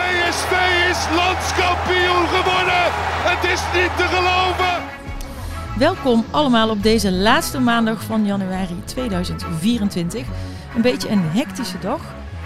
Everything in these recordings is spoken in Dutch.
PSV is landskampioen geworden. Het is niet te geloven. Welkom allemaal op deze laatste maandag van januari 2024. Een beetje een hectische dag.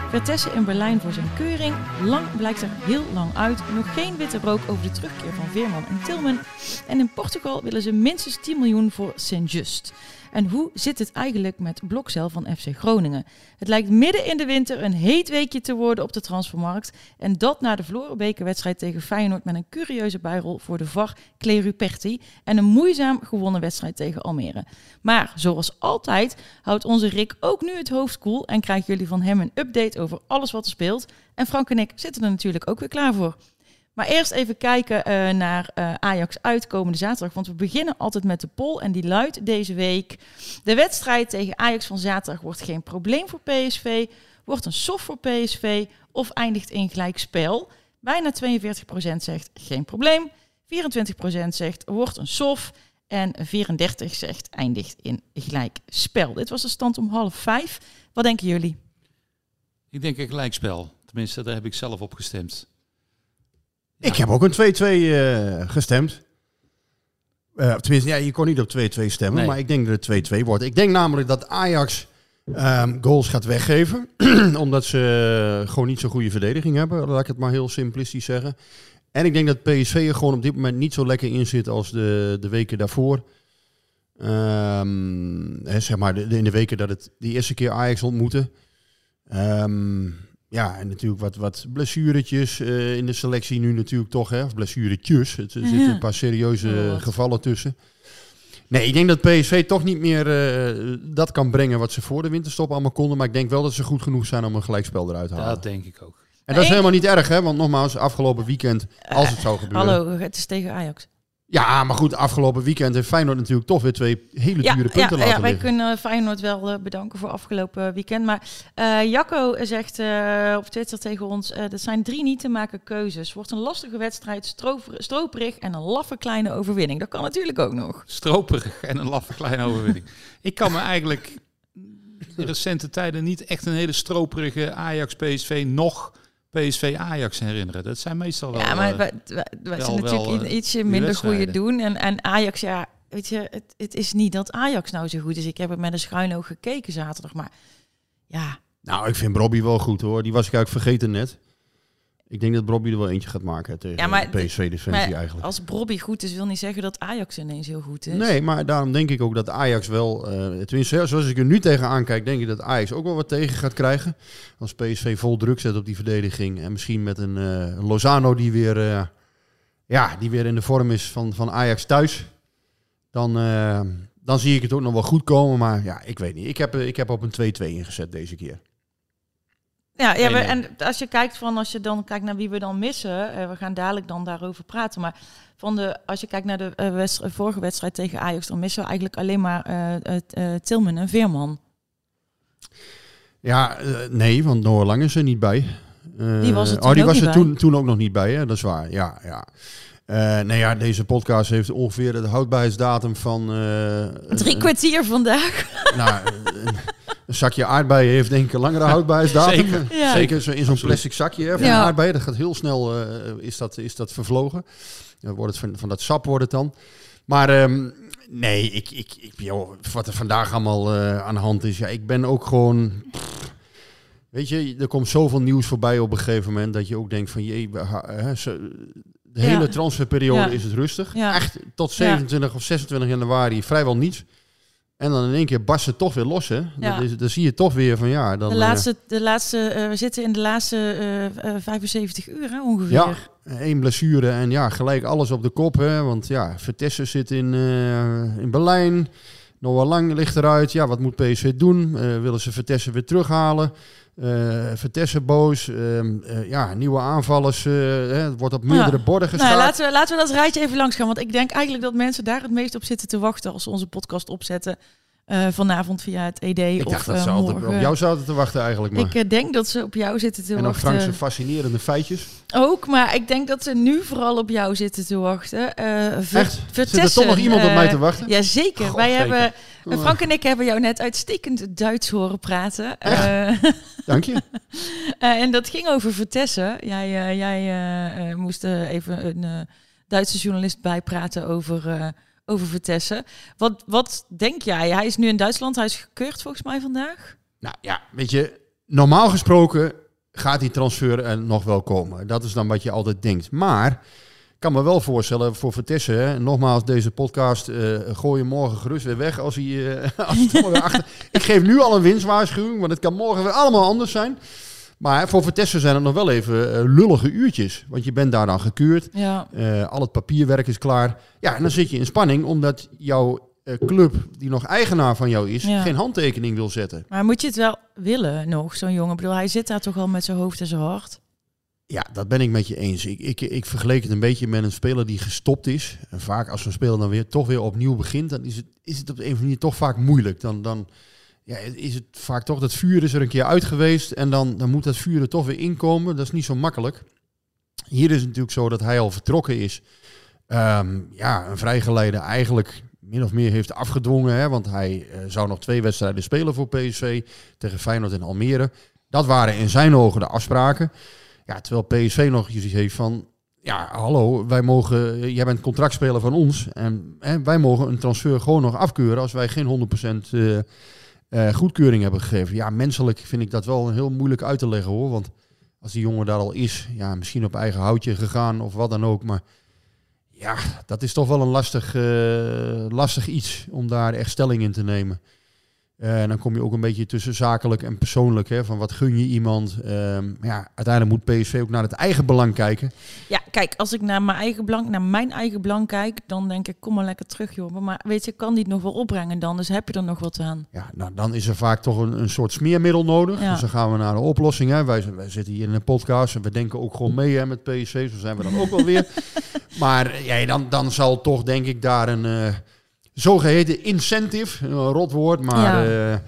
Vertessen in Berlijn voor zijn keuring. Lang blijkt er heel lang uit. Nog geen witte rook over de terugkeer van Veerman en Tilman. En in Portugal willen ze minstens 10 miljoen voor Saint-Just. En hoe zit het eigenlijk met Blokcel van FC Groningen? Het lijkt midden in de winter een heet weekje te worden op de transfermarkt. En dat na de verloren bekerwedstrijd tegen Feyenoord met een curieuze bijrol voor de VAR Kleruperti. En een moeizaam gewonnen wedstrijd tegen Almere. Maar zoals altijd houdt onze Rick ook nu het hoofd koel en krijgen jullie van hem een update over alles wat er speelt. En Frank en ik zitten er natuurlijk ook weer klaar voor. Maar eerst even kijken uh, naar uh, Ajax uitkomende zaterdag. Want we beginnen altijd met de poll. En die luidt deze week. De wedstrijd tegen Ajax van zaterdag wordt geen probleem voor PSV. Wordt een soft voor PSV. Of eindigt in gelijk spel. Bijna 42% zegt geen probleem. 24% zegt wordt een soft. En 34% zegt eindigt in gelijk spel. Dit was de stand om half vijf. Wat denken jullie? Ik denk een gelijkspel. Tenminste, daar heb ik zelf op gestemd. Ik heb ook een 2-2 uh, gestemd. Uh, tenminste, ja, je kon niet op 2-2 stemmen, nee. maar ik denk dat het 2-2 wordt. Ik denk namelijk dat Ajax um, goals gaat weggeven, omdat ze gewoon niet zo'n goede verdediging hebben. Laat ik het maar heel simplistisch zeggen. En ik denk dat PSV er gewoon op dit moment niet zo lekker in zit als de, de weken daarvoor. Um, hè, zeg maar, de, de, in de weken dat het die eerste keer Ajax ontmoette. Um, ja, en natuurlijk wat, wat blessuretjes uh, in de selectie nu natuurlijk toch, hè? Of blessuretjes. Het, er ja. zitten een paar serieuze oh, gevallen tussen. Nee, ik denk dat PSV toch niet meer uh, dat kan brengen wat ze voor de winterstop allemaal konden. Maar ik denk wel dat ze goed genoeg zijn om een gelijkspel eruit te halen. Dat denk ik ook. En dat is helemaal niet erg, hè? Want nogmaals, afgelopen weekend, als het zou gebeuren... Hallo, het is tegen Ajax. Ja, maar goed, afgelopen weekend heeft Feyenoord natuurlijk toch weer twee hele dure ja, punten ja, laten ja, wij liggen. kunnen Feyenoord wel uh, bedanken voor afgelopen weekend. Maar uh, Jacco zegt uh, op Twitter tegen ons, dat zijn drie niet te maken keuzes. Wordt een lastige wedstrijd, stroper, stroperig en een laffe kleine overwinning. Dat kan natuurlijk ook nog. Stroperig en een laffe kleine overwinning. Ik kan me eigenlijk in recente tijden niet echt een hele stroperige Ajax-PSV nog... PSV Ajax herinneren. Dat zijn meestal wel. Ja, maar wij, wij, wij zijn natuurlijk uh, ietsje minder goede doen. En, en Ajax, ja, weet je, het, het is niet dat Ajax nou zo goed is. Ik heb het met een schuin oog gekeken zaterdag, maar ja. Nou, ik vind Robbie wel goed hoor. Die was ik eigenlijk vergeten net. Ik denk dat Robbie er wel eentje gaat maken tegen ja, maar PSV Defensie eigenlijk. Als Robbie goed is, wil niet zeggen dat Ajax ineens heel goed is. Nee, maar daarom denk ik ook dat Ajax wel, uh, tenminste zoals ik er nu tegenaan kijk, denk ik dat Ajax ook wel wat tegen gaat krijgen. Als PSV vol druk zet op die verdediging en misschien met een uh, Lozano die weer, uh, ja, die weer in de vorm is van, van Ajax thuis. Dan, dan zie ik het ook nog wel goed komen, maar ja, ik weet niet. Ik heb, ik heb op een 2-2 ingezet deze keer. Ja, ja en als je kijkt van als je dan kijkt naar wie we dan missen, uh, we gaan dadelijk dan daarover praten. Maar van de, als je kijkt naar de uh, wedstrijd, vorige wedstrijd tegen Ajax, dan missen we eigenlijk alleen maar uh, Tilman en Veerman. Ja, nee, want Noah Lang is er niet bij. die was er, toen, oh, die ook was er toen, toen ook nog niet bij, hè? dat is waar. Ja, ja. Nee ja, deze podcast heeft ongeveer de houdbaarheidsdatum van... Drie kwartier vandaag. Nou, een, zakje aardbeien heeft denk ik een langere houdbaarheidsdatum. Zeker, ja. Zeker zo in zo'n plastic zakje hè, van Ja. aardbeien. Dat gaat heel snel, uh, is, dat, is dat vervlogen. Dan wordt het van, van dat sap wordt het dan. Maar um, nee, ik, ik, ik, joh, wat er vandaag allemaal aan de hand is. Ja, ik ben ook gewoon... Pff, weet je, er komt zoveel nieuws voorbij op een gegeven moment... dat je ook denkt van... Jee, hè, zo, de hele Ja. transferperiode Ja. is het rustig. Ja. Echt tot 27 of 26 januari vrijwel niets. En dan in één keer barst het toch weer los, hè? Ja. Dat is, dan zie je toch weer van, ja... Dan, De eh, laatste, de laatste, eh, we zitten in de laatste eh, eh, 75 uur hè, ongeveer. Ja, één blessure en ja, gelijk alles op de kop. Hè? Want ja, Vitesse zit in, in Berlijn. Noah Lang ligt eruit. Ja, wat moet PSV doen? Willen ze Vitesse weer terughalen? Vitesse boos. Ehm, eh, ja, nieuwe aanvallers. eh, het wordt op meerdere Ja. borden Nou, gestaan. laten, we, laten we dat rijtje even langs gaan. Want ik denk eigenlijk dat mensen daar het meest op zitten te wachten als ze onze podcast opzetten. Eh, vanavond via het ED ik of dacht dat eh, ze altijd morgen. op jou zaten te wachten eigenlijk. Maar. Ik eh, denk dat ze op jou zitten te en dan wachten. Frankse fascinerende feitjes. Ook, maar ik denk dat ze nu vooral op jou zitten te wachten. Ver- Echt? Vitesse, Zit er toch nog iemand op mij te wachten? Jazeker. Wij hebben. Frank en ik hebben jou net uitstekend Duits horen praten. Dank je. en dat ging over Vitesse. Jij, jij moest even een Duitse journalist bijpraten over, over Vitesse. Wat, wat denk jij? Hij is nu in Duitsland. Hij is gekeurd volgens mij vandaag. Nou ja, weet je, normaal gesproken gaat die transfer er nog wel komen. Dat is dan wat je altijd denkt. Maar ik kan me wel voorstellen voor Vitesse, nogmaals deze podcast, eh gooi je morgen gerust weer weg als hij, eh, als er achter... Ik geef nu al een winstwaarschuwing, want het kan morgen weer allemaal anders zijn. Maar voor Vitesse zijn het nog wel even eh, lullige uurtjes. Want je bent daar dan gekeurd. Ja. Eh, al het papierwerk is klaar. Ja, en dan zit je in spanning omdat jouw eh, club, die nog eigenaar van jou is, Ja. geen handtekening wil zetten. Maar moet je het wel willen nog, zo'n jongen? Ik bedoel, hij zit daar toch al met zijn hoofd en zijn hart. Ja, dat ben ik met je eens. Ik, ik, ik vergeleek het een beetje met een speler die gestopt is. En vaak als zo'n speler dan weer toch weer opnieuw begint, dan is het, is het op een of andere manier toch vaak moeilijk. Dan, dan ja, is het vaak toch dat vuur is er een keer uit geweest en dan, dan moet dat vuur er toch weer inkomen. Dat is niet zo makkelijk. Hier is het natuurlijk zo dat hij al vertrokken is. Ehm, ja, een vrijgeleide eigenlijk min of meer heeft afgedwongen. Hè, want hij eh, zou nog twee wedstrijden spelen voor PSV tegen Feyenoord en Almere. Dat waren in zijn ogen de afspraken. Ja, terwijl PSV nog iets heeft van... Ja, hallo, wij mogen, jij bent contractspeler van ons. En, wij mogen een transfer gewoon nog afkeuren als wij geen 100% eh, eh, goedkeuring hebben gegeven. Ja, menselijk vind ik dat wel heel moeilijk uit te leggen hoor. Want als die jongen daar al is, ja, misschien op eigen houtje gegaan of wat dan ook. Maar ja, dat is toch wel een lastig, eh, lastig iets om daar echt stelling in te nemen. Eh, En dan kom je ook een beetje tussen zakelijk en persoonlijk. Hè, van wat gun je iemand? Ehm, ja, uiteindelijk moet PSV ook naar het eigen belang kijken. Ja, kijk, als ik naar mijn eigen belang, naar mijn eigen belang kijk, dan denk ik, kom maar lekker terug, joh. Maar weet je, ik kan die het nog wel opbrengen dan, dus heb je er nog wat aan. Ja, nou, dan is er vaak toch een, een soort smeermiddel nodig. Ja. Dus dan gaan we naar de oplossing. Hè. Wij, zitten hier in een podcast en we denken ook gewoon mee hè, met PSV. Zo zijn we dan ook wel weer. Maar eh, ja, dan, dan zal toch denk ik daar een eh, zogeheten incentive, een rot woord, maar eh,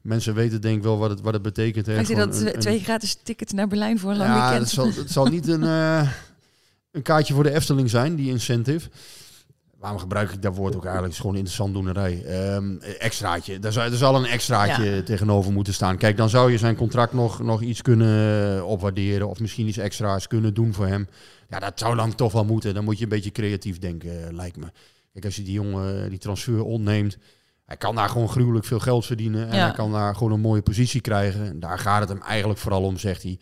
mensen weten denk ik wel wat het, wat het betekent. Hè. Ik zie dat een- twee, gratis tickets naar Berlijn voor een lang ja, weekend. het zal, het zal niet een, eh, een kaartje voor de Efteling zijn, die incentive. Waarom gebruik ik dat woord ook eigenlijk? Het is gewoon interessant doenerij. Ehm extraatje. Daar zou, er zal een extraatje tegenover moeten staan. Kijk, dan zou je zijn contract nog, nog iets kunnen opwaarderen. Of misschien iets extra's kunnen doen voor hem. Ja, dat zou dan toch wel moeten. Dan moet je een beetje creatief denken, eh, lijkt me. Kijk, als je die jongen die transfer ontneemt. Hij kan daar gewoon gruwelijk veel geld verdienen. En Ja. hij kan daar gewoon een mooie positie krijgen. En daar gaat het hem eigenlijk vooral om, zegt hij.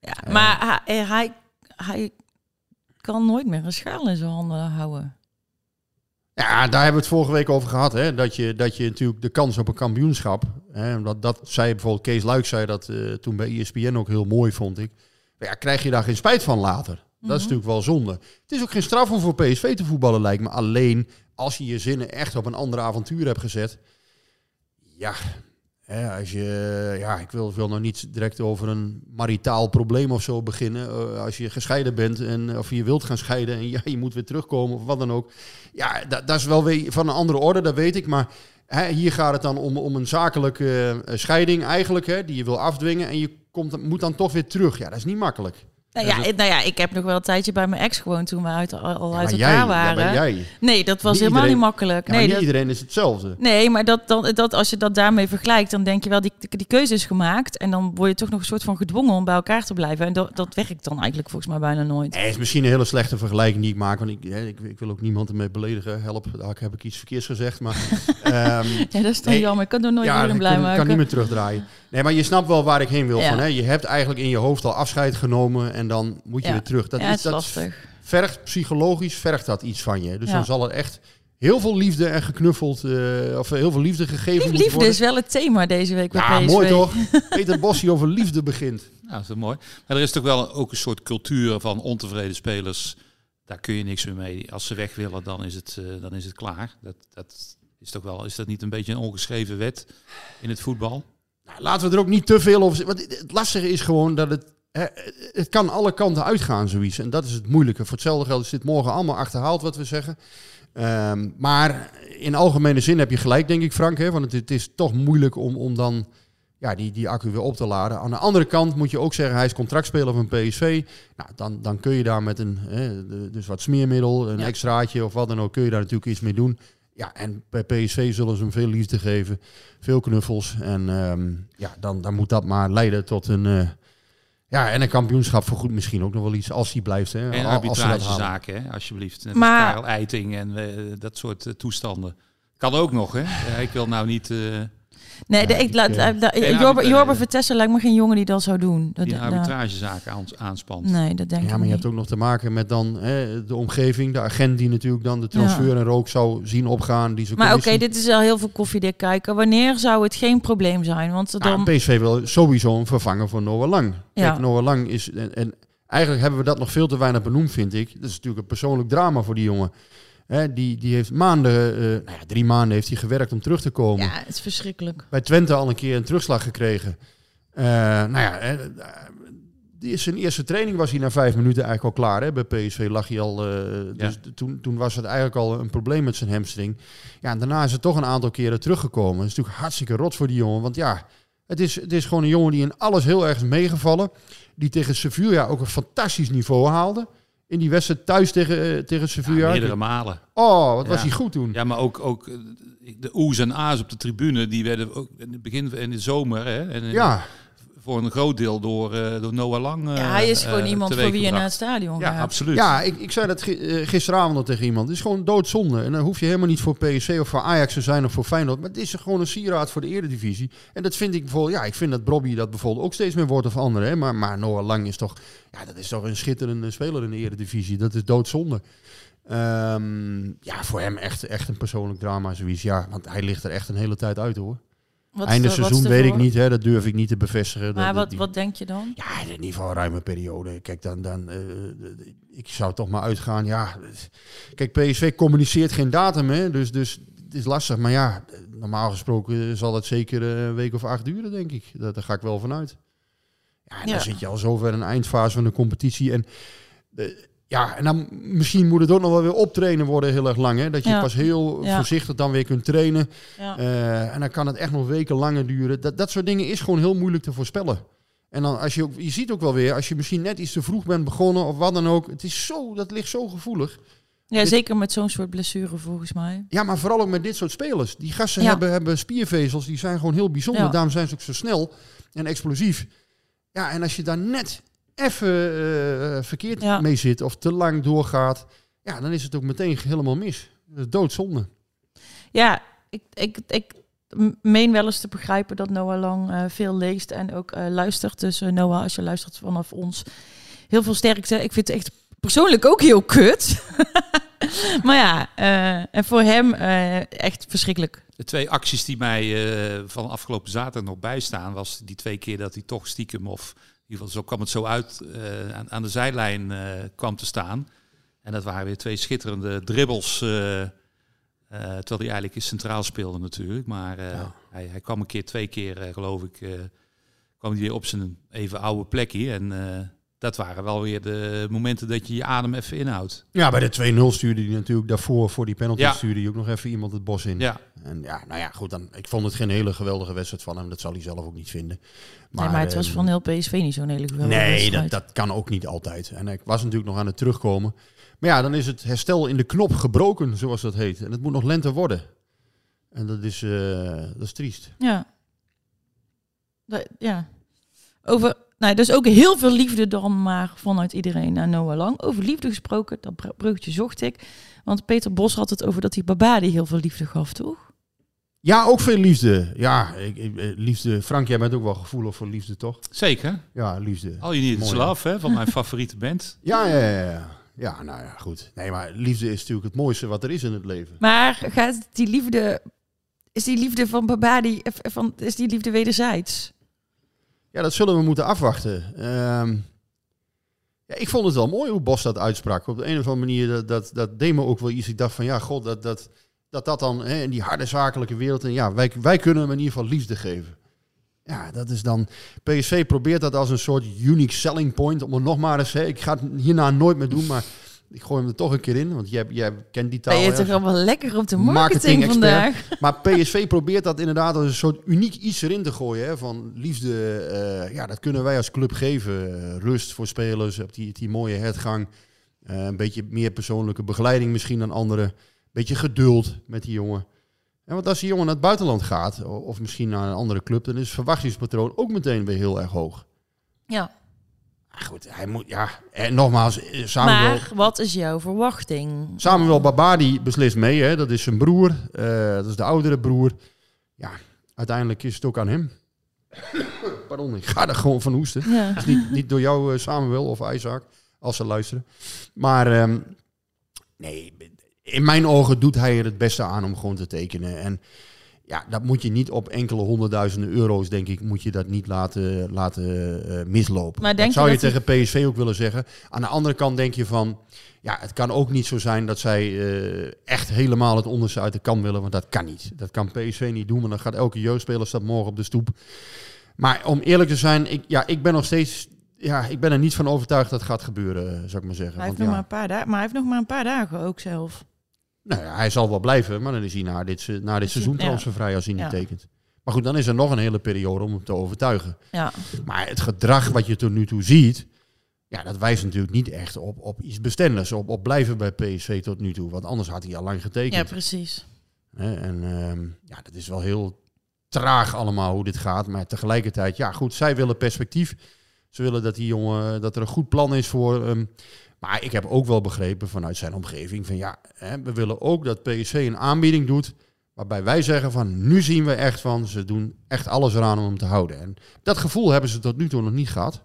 Ja, maar hij, hij, hij kan nooit meer een schaal in zijn handen houden. Ja, daar hebben we het vorige week over gehad. Hè? Dat, je, dat je natuurlijk de kans op een kampioenschap. Hè? Dat, dat zei bijvoorbeeld Kees Luik zei dat eh, toen bij ESPN ook heel mooi, vond ik. Maar ja, krijg je daar geen spijt van later? Dat is Mhm. natuurlijk wel zonde. Het is ook geen straf om voor PSV te voetballen, lijkt me. Alleen als je je zinnen echt op een ander avontuur hebt gezet. Ja, hè, als je, ja ik wil, wil nou niet direct over een maritaal probleem of zo beginnen. Eh, als je gescheiden bent en of je wilt gaan scheiden en ja, je moet weer terugkomen of wat dan ook. Ja, dat, dat is wel weer van een andere orde, dat weet ik. Maar hè, hier gaat het dan om, om een zakelijke eh, scheiding eigenlijk, hè, die je wil afdwingen. En je komt, moet dan toch weer terug. Ja, dat is niet makkelijk. Nou ja, ik- nou ja, ik heb nog wel een tijdje bij mijn ex gewoond toen we uit, al Ja, uit elkaar jij, waren. jij. Nee, dat was Niet helemaal iedereen- niet makkelijk. Ja, nee, niet dat, iedereen is hetzelfde. nee, maar dat, dan, dat, als je dat daarmee vergelijkt, dan denk je wel, die, die keuze is gemaakt. En dan word je toch nog een soort van gedwongen om bij elkaar te blijven. En dat, dat werkt dan eigenlijk volgens mij bijna nooit. Het is misschien een hele slechte vergelijking die ik maak. Want ik, ik, ik wil ook niemand ermee beledigen. Help, daar heb ik iets verkeers gezegd. Maar, ehm, Ja, dat is dan nee, jammer. Ik kan er nooit ja, ik blij kan, maken. kan niet meer terugdraaien. Nee, maar je snapt wel waar ik heen wil. Van, hè? Je hebt eigenlijk in je hoofd al afscheid genomen en dan moet je Ja. weer terug. Dat Ja, is, dat lastig. vergt psychologisch vergt dat iets van je. Dus Ja. dan zal er echt heel veel liefde en geknuffeld, eh, of heel veel liefde gegeven Liefde worden. is wel het thema deze week bij Ja, PSV. mooi toch? Peter Bos die over liefde begint. Nou, dat is mooi. Maar er is toch wel ook een soort cultuur van ontevreden spelers. Daar kun je niks meer mee. Als ze weg willen, dan is het, eh, dan is het klaar. Dat, dat is toch wel, is dat niet een beetje een ongeschreven wet in het voetbal? Nou, laten we er ook niet te veel over zeggen. Want het lastige is gewoon dat het... Hè, het kan alle kanten uitgaan, zoiets. En dat is het moeilijke. Voor hetzelfde geld is dit morgen allemaal achterhaald, wat we zeggen. Ehm, maar in algemene zin heb je gelijk, denk ik, Frank. Hè, want het, het is toch moeilijk om, om dan ja, die, die accu weer op te laden. Aan de andere kant moet je ook zeggen, hij is contractspeler van PSV. Nou, dan, dan kun je daar met een, hè, dus wat smeermiddel, een Ja. extraatje of wat dan ook, kun je daar natuurlijk iets mee doen. Ja, en bij PSV zullen ze hem veel liefde geven, veel knuffels. En ehm, ja, dan, dan moet dat maar leiden tot een, eh, ja, en een kampioenschap voor goed misschien ook nog wel iets, als hij blijft. Hè, En arbitragezaken, hè, alsjeblieft. Net Maar-. Karel Eiting en eh, dat soort eh, toestanden. Kan ook nog, hè? Ja, ik wil nou niet... Nee, de, Ja, ik, laat, eh, la- la- geen Jorbe, arbitra- Jorbe Vertessen lijkt me geen jongen die dat zou doen. Dat, die een arbitragezaken aan, aanspant. nee, dat denk Ja, ik maar je niet. hebt ook nog te maken met dan hè, de omgeving, de agent die natuurlijk dan de transfer en rook zou zien opgaan. Die Maar oké, dit is al heel veel koffiedik kijken. Wanneer zou het geen probleem zijn? Want Nou, dan... PSV wil sowieso een vervanger voor Noah Lang. Ja. Kijk, Noah Lang is... En, en eigenlijk hebben we dat nog veel te weinig benoemd, vind ik. Dat is natuurlijk een persoonlijk drama voor die jongen. Hè, die, die heeft maanden, eh, nou ja, drie maanden heeft hij gewerkt om terug te komen. ja, het is verschrikkelijk. Bij Twente al een keer een terugslag gekregen. Eh, nou ja, hè, die is zijn eerste training was hij na vijf minuten eigenlijk al klaar. Hè? Bij PSV lag hij al. eh, dus toen, toen was het eigenlijk al een probleem met zijn hamstring. Ja, en daarna is het toch een aantal keren teruggekomen. Dat is natuurlijk hartstikke rot voor die jongen. Want ja, het is, het is gewoon een jongen die in alles heel erg is meegevallen. Die tegen Sevilla ook een fantastisch niveau haalde. In die wedstrijd thuis tegen, eh, tegen Sevilla. Ja, meerdere malen. oh, wat was hij goed toen. Ja, maar ook, ook eh, de oes en a's op de tribune, die werden ook in het begin in de zomer hè, en Ja, voor een groot deel door, eh, door Noah Lang. eh, Ja, hij is gewoon eh, iemand voor wie je naar het stadion Ja, gaat. absoluut. Ja, ik, ik zei dat gi- gisteravond nog tegen iemand. Het is gewoon doodzonde. En dan hoef je helemaal niet voor PSC of voor Ajax te zijn of voor Feyenoord. Maar het is gewoon een sieraad voor de eredivisie. En dat vind ik bijvoorbeeld... Ja, ik vind dat Bobby dat bijvoorbeeld ook steeds meer wordt of anderen. Hè. Maar, maar Noah Lang is toch... Ja, dat is toch een schitterende speler in de eredivisie. Dat is doodzonde. Ehm, ja, voor hem echt, echt een persoonlijk drama zoiets. Ja, want hij ligt er echt een hele tijd uit hoor. Wat Einde de- is seizoen weet ik niet. Hè. Dat durf ik niet te bevestigen. Maar Dat- wat, die- wat denk je dan? ja, in ieder geval een ruime periode. Kijk, dan, dan, eh, ik zou toch maar uitgaan. Ja, kijk, PSV communiceert geen datum, hè, dus, dus het is lastig. Maar ja, normaal gesproken zal het zeker eh, een week of acht duren, denk ik. Daar, daar ga ik wel vanuit. Ja, en Ja. dan zit je al zover in de eindfase van de competitie. En eh, ja, en dan misschien moet het ook nog wel weer optrainen worden heel erg lang. Hè? Dat je Ja. pas heel Ja. voorzichtig dan weer kunt trainen. Ja. Eh, en dan kan het echt nog weken langer duren. Dat, dat soort dingen is gewoon heel moeilijk te voorspellen. En dan als je ook, je ziet ook wel weer, als je misschien net iets te vroeg bent begonnen of wat dan ook. Het is zo, dat ligt zo gevoelig. Ja, Dit- zeker met zo'n soort blessure volgens mij. Ja, maar vooral ook met dit soort spelers. Die gasten hebben, hebben spiervezels, die zijn gewoon heel bijzonder. Daarom zijn ze ook zo snel en explosief. Ja, en als je daar net even eh, verkeerd Ja. mee zit of te lang doorgaat, ja, dan is het ook meteen helemaal mis. Dat is doodzonde. Ja, ik, ik, ik meen wel eens te begrijpen dat Noah Lang eh, veel leest en ook eh, luistert. Dus Noah, als je luistert vanaf ons, heel veel sterkte. Ik vind het echt persoonlijk ook heel kut. maar ja, eh, en voor hem eh, echt verschrikkelijk. De twee acties die mij eh, van afgelopen zaterdag nog bijstaan, was die twee keer dat hij toch stiekem, of ieder geval zo kwam het zo uit, eh, aan, aan de zijlijn eh, kwam te staan. En dat waren weer twee schitterende dribbles. eh, terwijl hij eigenlijk in centraal speelde natuurlijk. Maar hij, hij kwam een keer, twee keer geloof ik, kwam hij weer op zijn even oude plekje. En dat waren wel weer de momenten dat je je adem even inhoudt. Ja, bij de 2-0 stuurde hij natuurlijk daarvoor, voor die penalty Ja. stuurde hij ook nog even iemand het bos in. Ja, En ja, nou ja, goed, dan, ik vond het geen hele geweldige wedstrijd van hem. Dat zal hij zelf ook niet vinden. Maar, nee, maar het was ehm, van heel PSV niet zo'n hele geweldige Nee, wedstrijd. dat, dat kan ook niet altijd. En ik was natuurlijk nog aan het terugkomen. Maar ja, dan is het herstel in de knop gebroken, zoals dat heet. En het moet nog lente worden. En dat is, eh, dat is triest. Ja. Da- ja. Over, nou, dus ook heel veel liefde dan maar vanuit iedereen naar Noah Lang. Over liefde gesproken, dat br- bruggetje zocht ik. Want Peter Bos had het over dat hij Babadi heel veel liefde gaf, toch? Ja, ook veel liefde. Ja, ik, ik- eh, liefde. Frank, jij bent ook wel gevoelig voor liefde, toch? zeker. Ja, liefde. Need Is Mooi, Love, hè, van mijn favoriete band. Ja, ja, ja. ja. Ja, nou ja, goed. Nee, maar liefde is natuurlijk het mooiste wat er is in het leven. Maar gaat die liefde... Is die liefde van Babadi... Van, is die liefde wederzijds? Ja, dat zullen we moeten afwachten. Ehm, ja, ik vond het wel mooi hoe Bos dat uitsprak. Op de een of andere manier, dat, dat, dat deed me ook wel iets. Ik dacht van, ja, god, dat dat, dat, dat dan hè, in die harde zakelijke wereld... En ja, wij, wij kunnen hem in ieder geval liefde geven. Ja, dat is dan... PSV probeert dat als een soort unique selling point. Om er nog maar eens... Hè, ik ga het hierna nooit meer doen, maar... Ik gooi hem er toch een keer in, want jij, jij kent die taal. Ben je toch allemaal lekker op de marketing, vandaag? Maar PSV probeert dat inderdaad als een soort uniek iets erin te gooien. Hè, van liefde, eh, ja, dat kunnen wij als club geven. Eh, rust voor spelers, op die, die mooie hertgang. Eh, een beetje meer persoonlijke begeleiding misschien dan anderen. Een beetje geduld met die jongen. En want als die jongen naar het buitenland gaat, of misschien naar een andere club, dan is het verwachtingspatroon ook meteen weer heel erg hoog. Ja, goed, hij moet, ja, en nogmaals, eh, Samuel, maar wat is jouw verwachting? Samuel Babadi beslist mee, hè? dat is zijn broer, eh, dat is de oudere broer. Ja, uiteindelijk is het ook aan hem. Pardon, ik ga er gewoon van hoesten. Ja. Niet, niet door jou, eh, Samuel of Isaac, als ze luisteren. Maar ehm, nee, in mijn ogen doet hij er het beste aan om gewoon te tekenen. En ja, dat moet je niet op enkele honderdduizenden euro's, denk ik, moet je dat niet laten, laten eh, mislopen. Maar dat zou je dat tegen PSV ook willen zeggen. Aan de andere kant denk je van, ja, het kan ook niet zo zijn dat zij eh, echt helemaal het onderste uit de kan willen, want dat kan niet. Dat kan PSV niet doen, want dan gaat elke jeugdspeler staat morgen op de stoep. Maar om eerlijk te zijn, ik, ja, ik ben nog steeds, ja, ik ben er niet van overtuigd dat het gaat gebeuren, eh, zou ik maar zeggen. Hij heeft Want nog ja, maar een paar dagen, maar hij heeft nog maar een paar dagen ook zelf. Nou ja, hij zal wel blijven, maar dan is hij na dit, na dit seizoen ja. transfervrij als hij niet Ja. tekent. Maar goed, dan is er nog een hele periode om hem te overtuigen. Ja, Maar het gedrag wat je tot nu toe ziet, ja, dat wijst natuurlijk niet echt op, op iets bestendigs, op, op blijven bij PSV tot nu toe. Want anders had hij al lang ja getekend. precies. Hè, en ehm, ja, dat is wel heel traag allemaal hoe dit gaat. Maar tegelijkertijd, ja goed, zij willen perspectief. Ze willen dat die jongen, dat er een goed plan is voor hem. Maar ik heb ook wel begrepen vanuit zijn omgeving van ja, hè, we willen ook dat PSV een aanbieding doet. Waarbij wij zeggen van nu zien we echt van, ze doen echt alles eraan om hem te houden. En dat gevoel hebben ze tot nu toe nog niet gehad.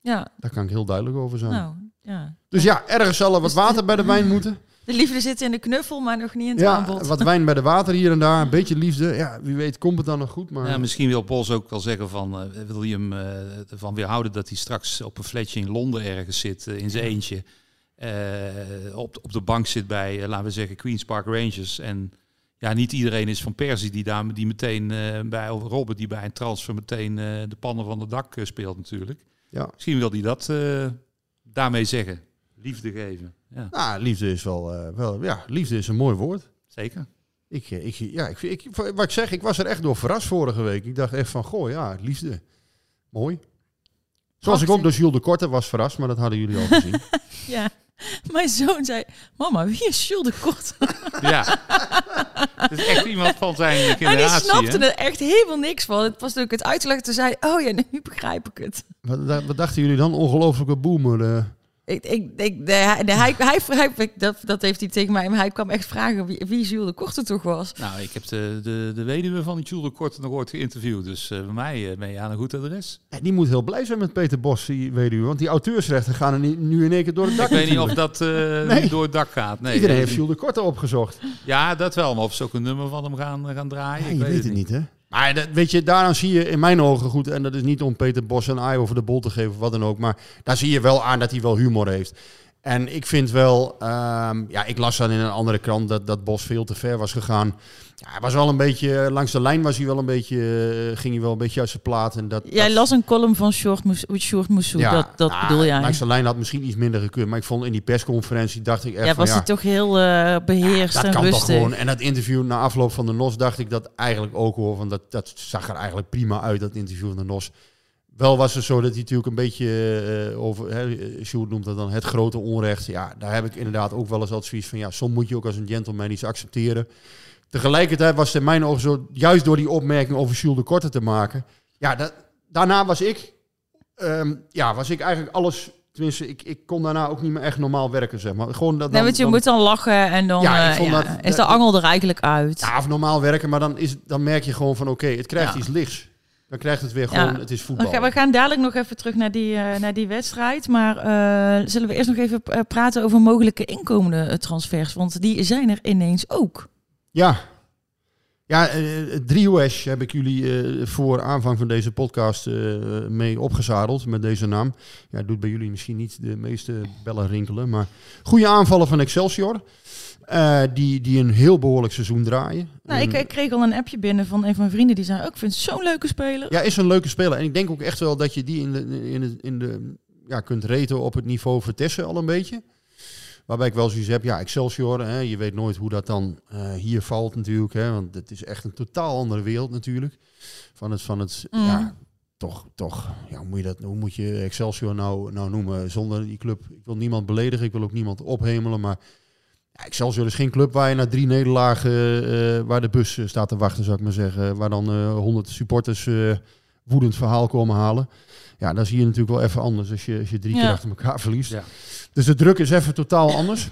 Ja, Daar kan ik heel duidelijk over zijn. nou, ja. Dus ja, ergens zal er wat water bij de wijn moeten. De liefde zit in de knuffel, maar nog niet in het Ja, aanbod. wat wijn bij de water hier en daar. Een beetje liefde. Ja, wie weet komt het dan nog goed. Maar Ja, misschien wil Bos ook wel zeggen van, eh, wil je hem eh, ervan weerhouden dat hij straks op een flatje in Londen ergens zit, eh, in zijn eentje. eh, op, op de bank zit bij, eh, laten we zeggen, Queen's Park Rangers. En ja, niet iedereen is van Persie die, daar, die meteen eh, bij, of Robert die bij een transfer meteen eh, de pannen van het dak eh, speelt natuurlijk. Ja. Misschien wil hij dat eh, daarmee zeggen. Liefde geven. Ja, Nou, liefde is wel, eh, wel, ja, liefde is een mooi woord. zeker. Ik, eh, ik, ja, ik, ik, wat ik zeg, ik was er echt door verrast vorige week. Ik dacht echt van, goh, ja, liefde. Mooi. Zoals ik ook door Jules de Korte was verrast, maar dat hadden jullie al gezien. Ja, mijn zoon zei, mama, wie is Jules de Kort? Ja. Het is echt iemand van zijn En die generatie. snapte hè? er echt helemaal niks van. Het was ik het uitlegde, toen zei oh ja, nu begrijp ik het. wat, wat dachten jullie dan? Ongelofelijke boomer. eh. Ik, ik, ik, de, hij, de, hij, hij, hij- ik- dat, dat heeft hij tegen mij, maar hij kwam echt vragen wie, wie Jules de Korte toch was. Nou, ik heb de, de, de weduwe van die Jules de Korte nog ooit geïnterviewd. Dus eh, bij mij eh, ben je aan een goed adres. Ja, die moet heel blij zijn met Peter Bos, die u. Want die auteursrechten gaan er niet- nu in één keer door het dak. Ik weet niet of dat eh, Nee. niet door het dak gaat. Nee, Iedereen heeft Jules de Korte opgezocht. Ja, dat wel. Maar of ze ook een nummer van hem gaan, gaan draaien, Ja, ik je weet, weet het niet, hè? Maar dat, weet je, daaraan zie je in mijn ogen goed, en dat is niet om Peter Bos een aai over de bol te geven of wat dan ook, maar daar zie je wel aan dat hij wel humor heeft. En ik vind wel, ehm, ja, ik las dan in een andere krant dat, dat Bos veel te ver was gegaan. Ja, hij was wel een beetje, langs de lijn was hij wel een beetje, eh, ging hij wel een beetje uit zijn plaat. En dat, Jij dat- las een column van Short, Mous- Short Moussou, dat, dat nou, bedoel jij. Langs de lijn had misschien iets minder gekund, maar ik vond in die persconferentie, dacht ik echt Ja, van was ja, hij toch heel eh, beheerst dat en kan rustig. toch gewoon. En dat interview na afloop van de NOS dacht ik dat eigenlijk ook hoor. Want dat, dat zag er eigenlijk prima uit, dat interview van de NOS. Wel was het zo dat hij natuurlijk een beetje eh, over, hè, Sjoerd noemt dat dan het grote onrecht. Ja, daar heb ik inderdaad ook wel eens zoiets van, ja, soms moet je ook als een gentleman iets accepteren. Tegelijkertijd was het in mijn ogen zo, juist door die opmerking over Jules de Korte te maken. Ja, dat, daarna was ik, ehm, ja, was ik eigenlijk alles, tenminste, ik, ik kon daarna ook niet meer echt normaal werken, zeg maar. Gewoon dat Nee, dan- want je dan- moet dan lachen en dan Ja, eh, vond ja, dat- is de angel er eigenlijk uit. ja, of normaal werken, maar dan, is, dan merk je gewoon van oké, het krijgt Ja. iets lichts. Dan krijgt het weer Ja. gewoon, het is voetbal. We gaan, dadelijk nog even terug naar die, eh, naar die wedstrijd. Maar eh, zullen we eerst nog even eh, praten over mogelijke inkomende transfers? Want die zijn er ineens ook. Ja. Ja, Driehoesh heb ik jullie voor aanvang van deze podcast mee opgezadeld met deze naam. Ja, doet bij jullie misschien niet de meeste bellen rinkelen, maar goede aanvallen van Excelsior. Eh, die, die een heel behoorlijk seizoen draaien. Nou, ik, ik kreeg al een appje binnen van een van mijn vrienden die zei ook, ik vind het zo'n leuke speler. Ja, is een leuke speler. En ik denk ook echt wel dat je die in de, in de, in de, ja, kunt reten op het niveau Vertessen al een beetje. Waarbij ik wel zoiets heb, ja, Excelsior, hè, je weet nooit hoe dat dan eh, hier valt natuurlijk. Hè, want het is echt een totaal andere wereld natuurlijk. Van het, van het Mm. ja, toch, toch, ja, hoe, moet je dat, hoe moet je Excelsior nou, nou noemen zonder die club? Ik wil niemand beledigen, ik wil ook niemand ophemelen, maar ja, Excelsior is geen club waar je na drie nederlagen, eh, waar de bus eh, staat te wachten, zou ik maar zeggen. Waar dan eh, honderd supporters eh, woedend verhaal komen halen. Ja, dan zie je natuurlijk wel even anders als je, als je drie keer achter elkaar verliest. Ja. Dus de druk is even totaal anders.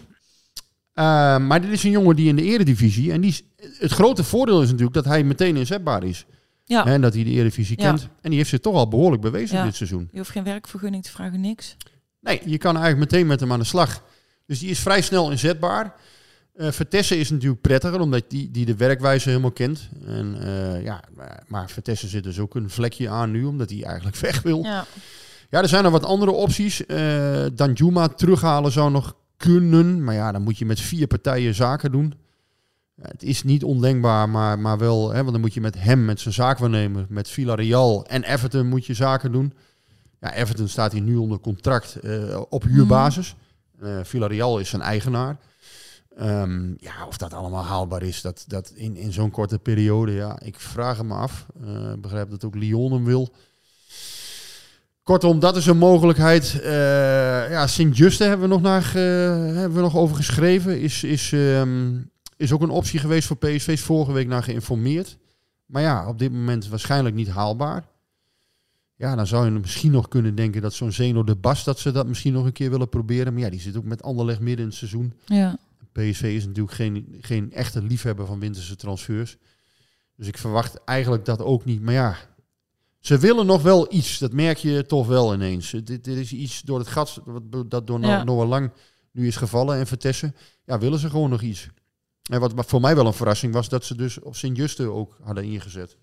Eh, maar dit is een jongen die in de eredivisie... En die is, het grote voordeel is natuurlijk dat hij meteen inzetbaar is. Ja, En dat hij de eredivisie Ja. kent. En die heeft zich toch al behoorlijk bewezen Ja. dit seizoen. je hoeft geen werkvergunning te vragen, niks. Nee, je kan eigenlijk meteen met hem aan de slag. Dus die is vrij snel inzetbaar. Eh Vertessen is natuurlijk prettiger, omdat die, die de werkwijze helemaal kent. En, eh, ja, maar, Vertessen zit dus ook een vlekje aan nu, omdat hij eigenlijk weg wil. Ja. Ja, er zijn er wat andere opties. Eh Danjuma terughalen zou nog kunnen. Maar ja, dan moet je met vier partijen zaken doen. Ja, het is niet ondenkbaar, maar, maar wel... Hè, want dan moet je met hem, met zijn zaakwaarnemer, met Villarreal en Everton moet je zaken doen. Ja, Everton staat hier nu onder contract op huurbasis. Eh Villarreal is zijn eigenaar. Ehm, ja, of dat allemaal haalbaar is, dat, dat in, in zo'n korte periode, ja, ik vraag het me af. Eh, Ik begrijp dat ook Lyon hem wil. Kortom, dat is een mogelijkheid. Eh ja, Sint-Juste hebben we nog, naar, hebben we nog over geschreven. Is, is, ehm, is ook een optie geweest voor PSV. Is vorige week naar geïnformeerd. Maar ja, op dit moment waarschijnlijk niet haalbaar. Ja, dan zou je misschien nog kunnen denken dat zo'n Zeno de Bas... dat ze dat misschien nog een keer willen proberen. Maar ja, die zit ook met Anderlecht midden in het seizoen. Ja. PSV is natuurlijk geen, geen echte liefhebber van winterse transfers. Dus ik verwacht eigenlijk dat ook niet. Maar ja, ze willen nog wel iets. Dat merk je toch wel ineens. Dit, dit is iets door het gat wat- dat door Ja. Noah Lang nu is gevallen en Vertessen. Ja, willen ze gewoon nog iets. En wat voor mij wel een verrassing was, dat ze dus op Sint-Juste ook hadden ingezet.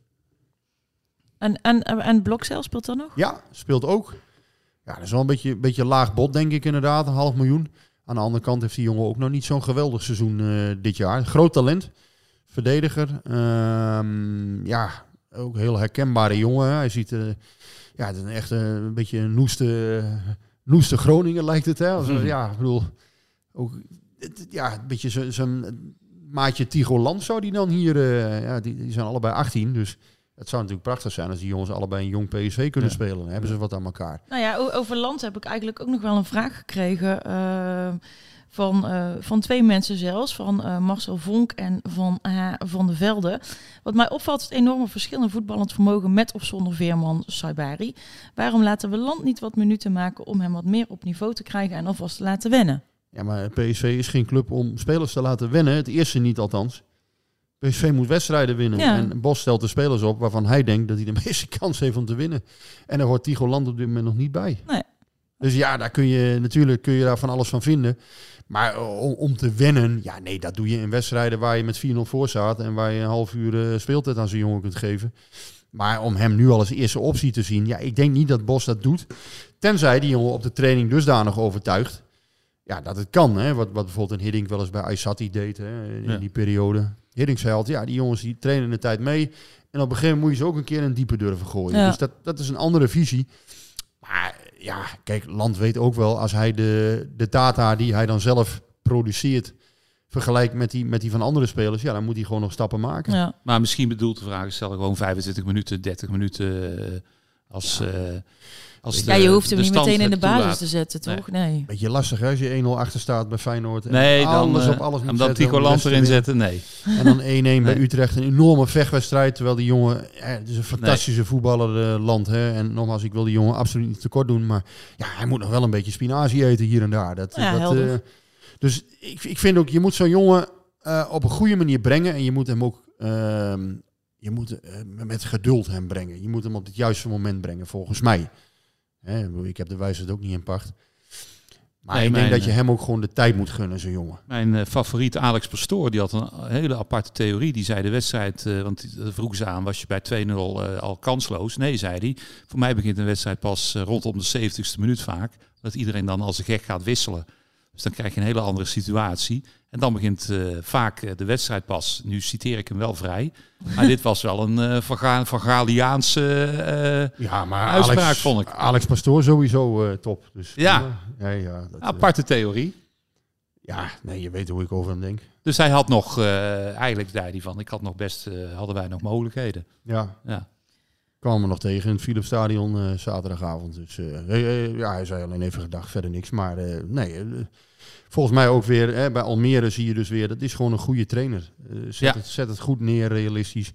En, en, en Blokcel speelt dan nog? Ja, speelt ook. Ja, dat is wel een beetje, beetje laag bot, denk ik inderdaad. Een half miljoen. Aan de andere kant heeft die jongen ook nog niet zo'n geweldig seizoen eh, dit jaar. Groot talent. Verdediger. Ehm, ja, ook een heel herkenbare jongen. Hij ziet... eh, ja, het is een echt een beetje een noeste, noeste Groningen lijkt het. Hè? Mhm. Ja, ik bedoel... Ook, het- ja, een beetje zo- zo'n maatje Tigo Land zou die dan hier... eh, ja, die, die zijn allebei 18, dus... Het zou natuurlijk prachtig zijn als die jongens allebei een jong PSV kunnen Ja. spelen. Dan hebben ze wat aan elkaar. Nou ja, over land heb ik eigenlijk ook nog wel een vraag gekregen eh, van, eh, van twee mensen zelfs, van eh, Marcel Vonk en van eh, Van de Velde. Wat mij opvalt is het enorme verschil in voetballend vermogen met of zonder Veerman Saibari. Waarom laten we land niet wat minuten maken om hem wat meer op niveau te krijgen en alvast te laten wennen? Ja, maar PSV is geen club om spelers te laten wennen. Het eerste niet althans. PSV moet wedstrijden winnen. Ja. En Bos stelt de spelers op waarvan hij denkt dat hij de meeste kans heeft om te winnen. En daar hoort Tigo Land op dit moment nog niet bij. Nee. Dus ja, daar kun je natuurlijk kun je daar van alles van vinden. Maar eh, om, om te wennen, ja nee, dat doe je in wedstrijden waar je met 4-0 voor staat. En waar je een half uur eh, speeltijd aan zo'n jongen kunt geven. Maar om hem nu al als eerste optie te zien, ja, ik denk niet dat Bos dat doet. Tenzij die jongen op de training dusdanig overtuigt. Ja, dat het kan. Hè? Wat, wat bijvoorbeeld een Hiddink wel eens bij Aysati deed hè? in Ja. die periode. Hiddink zei altijd, ja, die jongens die trainen de tijd mee. En op een gegeven moment moet je ze ook een keer een diepe durven gooien. Ja. Dus dat, dat is een andere visie. Maar ja, kijk, Land weet ook wel, als hij de, de data die hij dan zelf produceert, vergelijkt met die, met die van andere spelers, ja, dan moet hij gewoon nog stappen maken. Ja. Maar misschien bedoelt de vraag, stel gewoon 25 minuten, 30 minuten eh, als, eh als ja, je hoeft hem niet meteen in de basis toelaat. te zetten, toch? Nee. Beetje lastig hè, als je 1-0 achter staat bij Feyenoord. En Nee, dan, alles eh, op alles moet en dan Tico Land erin te zetten, nee. En dan 1-1 bij. Utrecht. Een enorme vechtwedstrijd. Terwijl die jongen, eh, het is een fantastische voetballer eh, land. Hè. En nogmaals, ik wil die jongen absoluut niet tekort doen. Maar ja, hij moet nog wel een beetje spinazie eten hier en daar. Dat, Ja, dat, helder. eh, dus ik, ik vind ook, je moet zo'n jongen eh, op een goede manier brengen. En je moet hem ook ehm, je moet eh, met geduld hem brengen. Je moet hem op het juiste moment brengen, volgens mij. Hè, ik heb de wijsheid ook niet in pacht. Maar Nee, ik denk mijn, dat je eh, hem ook gewoon de tijd moet gunnen, zo'n jongen. Mijn eh, favoriet Alex Pastoor, die had een hele aparte theorie. Die zei de wedstrijd, eh, want vroeg ze aan, was je bij 2-0 eh, al kansloos? Nee, zei hij. Voor mij begint een wedstrijd pas eh, rondom de 70ste minuut vaak. Dat iedereen dan als een gek gaat wisselen. Dus dan krijg je een hele andere situatie. En dan begint eh, vaak eh, de wedstrijd pas. Nu citeer ik hem wel vrij. Maar dit was wel een Van Ga- Van Gaaliaanse eh, Ja, maar uitspraak, Alex, vond ik. Alex Pastoor sowieso top. Dus, Ja. ja, ja, dat, Aparte theorie. ja, nee, je weet hoe ik over hem denk. Dus hij had nog, eigenlijk zei hij van, ik had nog best, hadden wij nog mogelijkheden. Ja, Ja. Kwam me nog tegen in het Philips Stadion eh, zaterdagavond. Dus eh, eh, ja, hij zei alleen even gedacht, verder niks. Maar eh, nee, volgens mij ook weer, hè, bij Almere zie je dus weer, dat is gewoon een goede trainer. Zet, Ja. het, zet het goed neer, realistisch.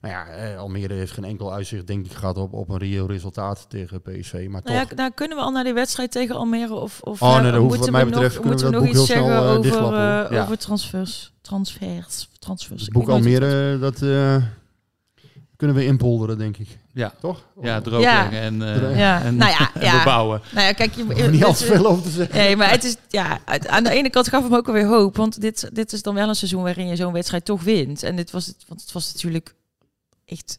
Nou ja, eh, Almere heeft geen enkel uitzicht, denk ik, gehad op, op een reëel resultaat tegen PSV. Maar Nou toch, ja, nou, kunnen we al naar die wedstrijd tegen Almere? Of, of Oh, nee, moeten wat mij we betreft nog, kunnen we moeten we nog iets snel, zeggen over, eh, Ja. over transfers? Transfers. transfers. het Ik boek Almere, dat eh, kunnen we inpolderen, denk ik. Ja, Toch? ja droogleggen en, eh, Dro- Ja, en, nou ja, en ja. bebouwen. Nou ja, kijk, je, niet al te veel over te zeggen. Nee, maar het is ja, uit- aan de ene kant gaf hem ook alweer hoop, want dit, dit is dan wel een seizoen waarin je zo'n wedstrijd toch wint. En dit was het, want het was natuurlijk echt,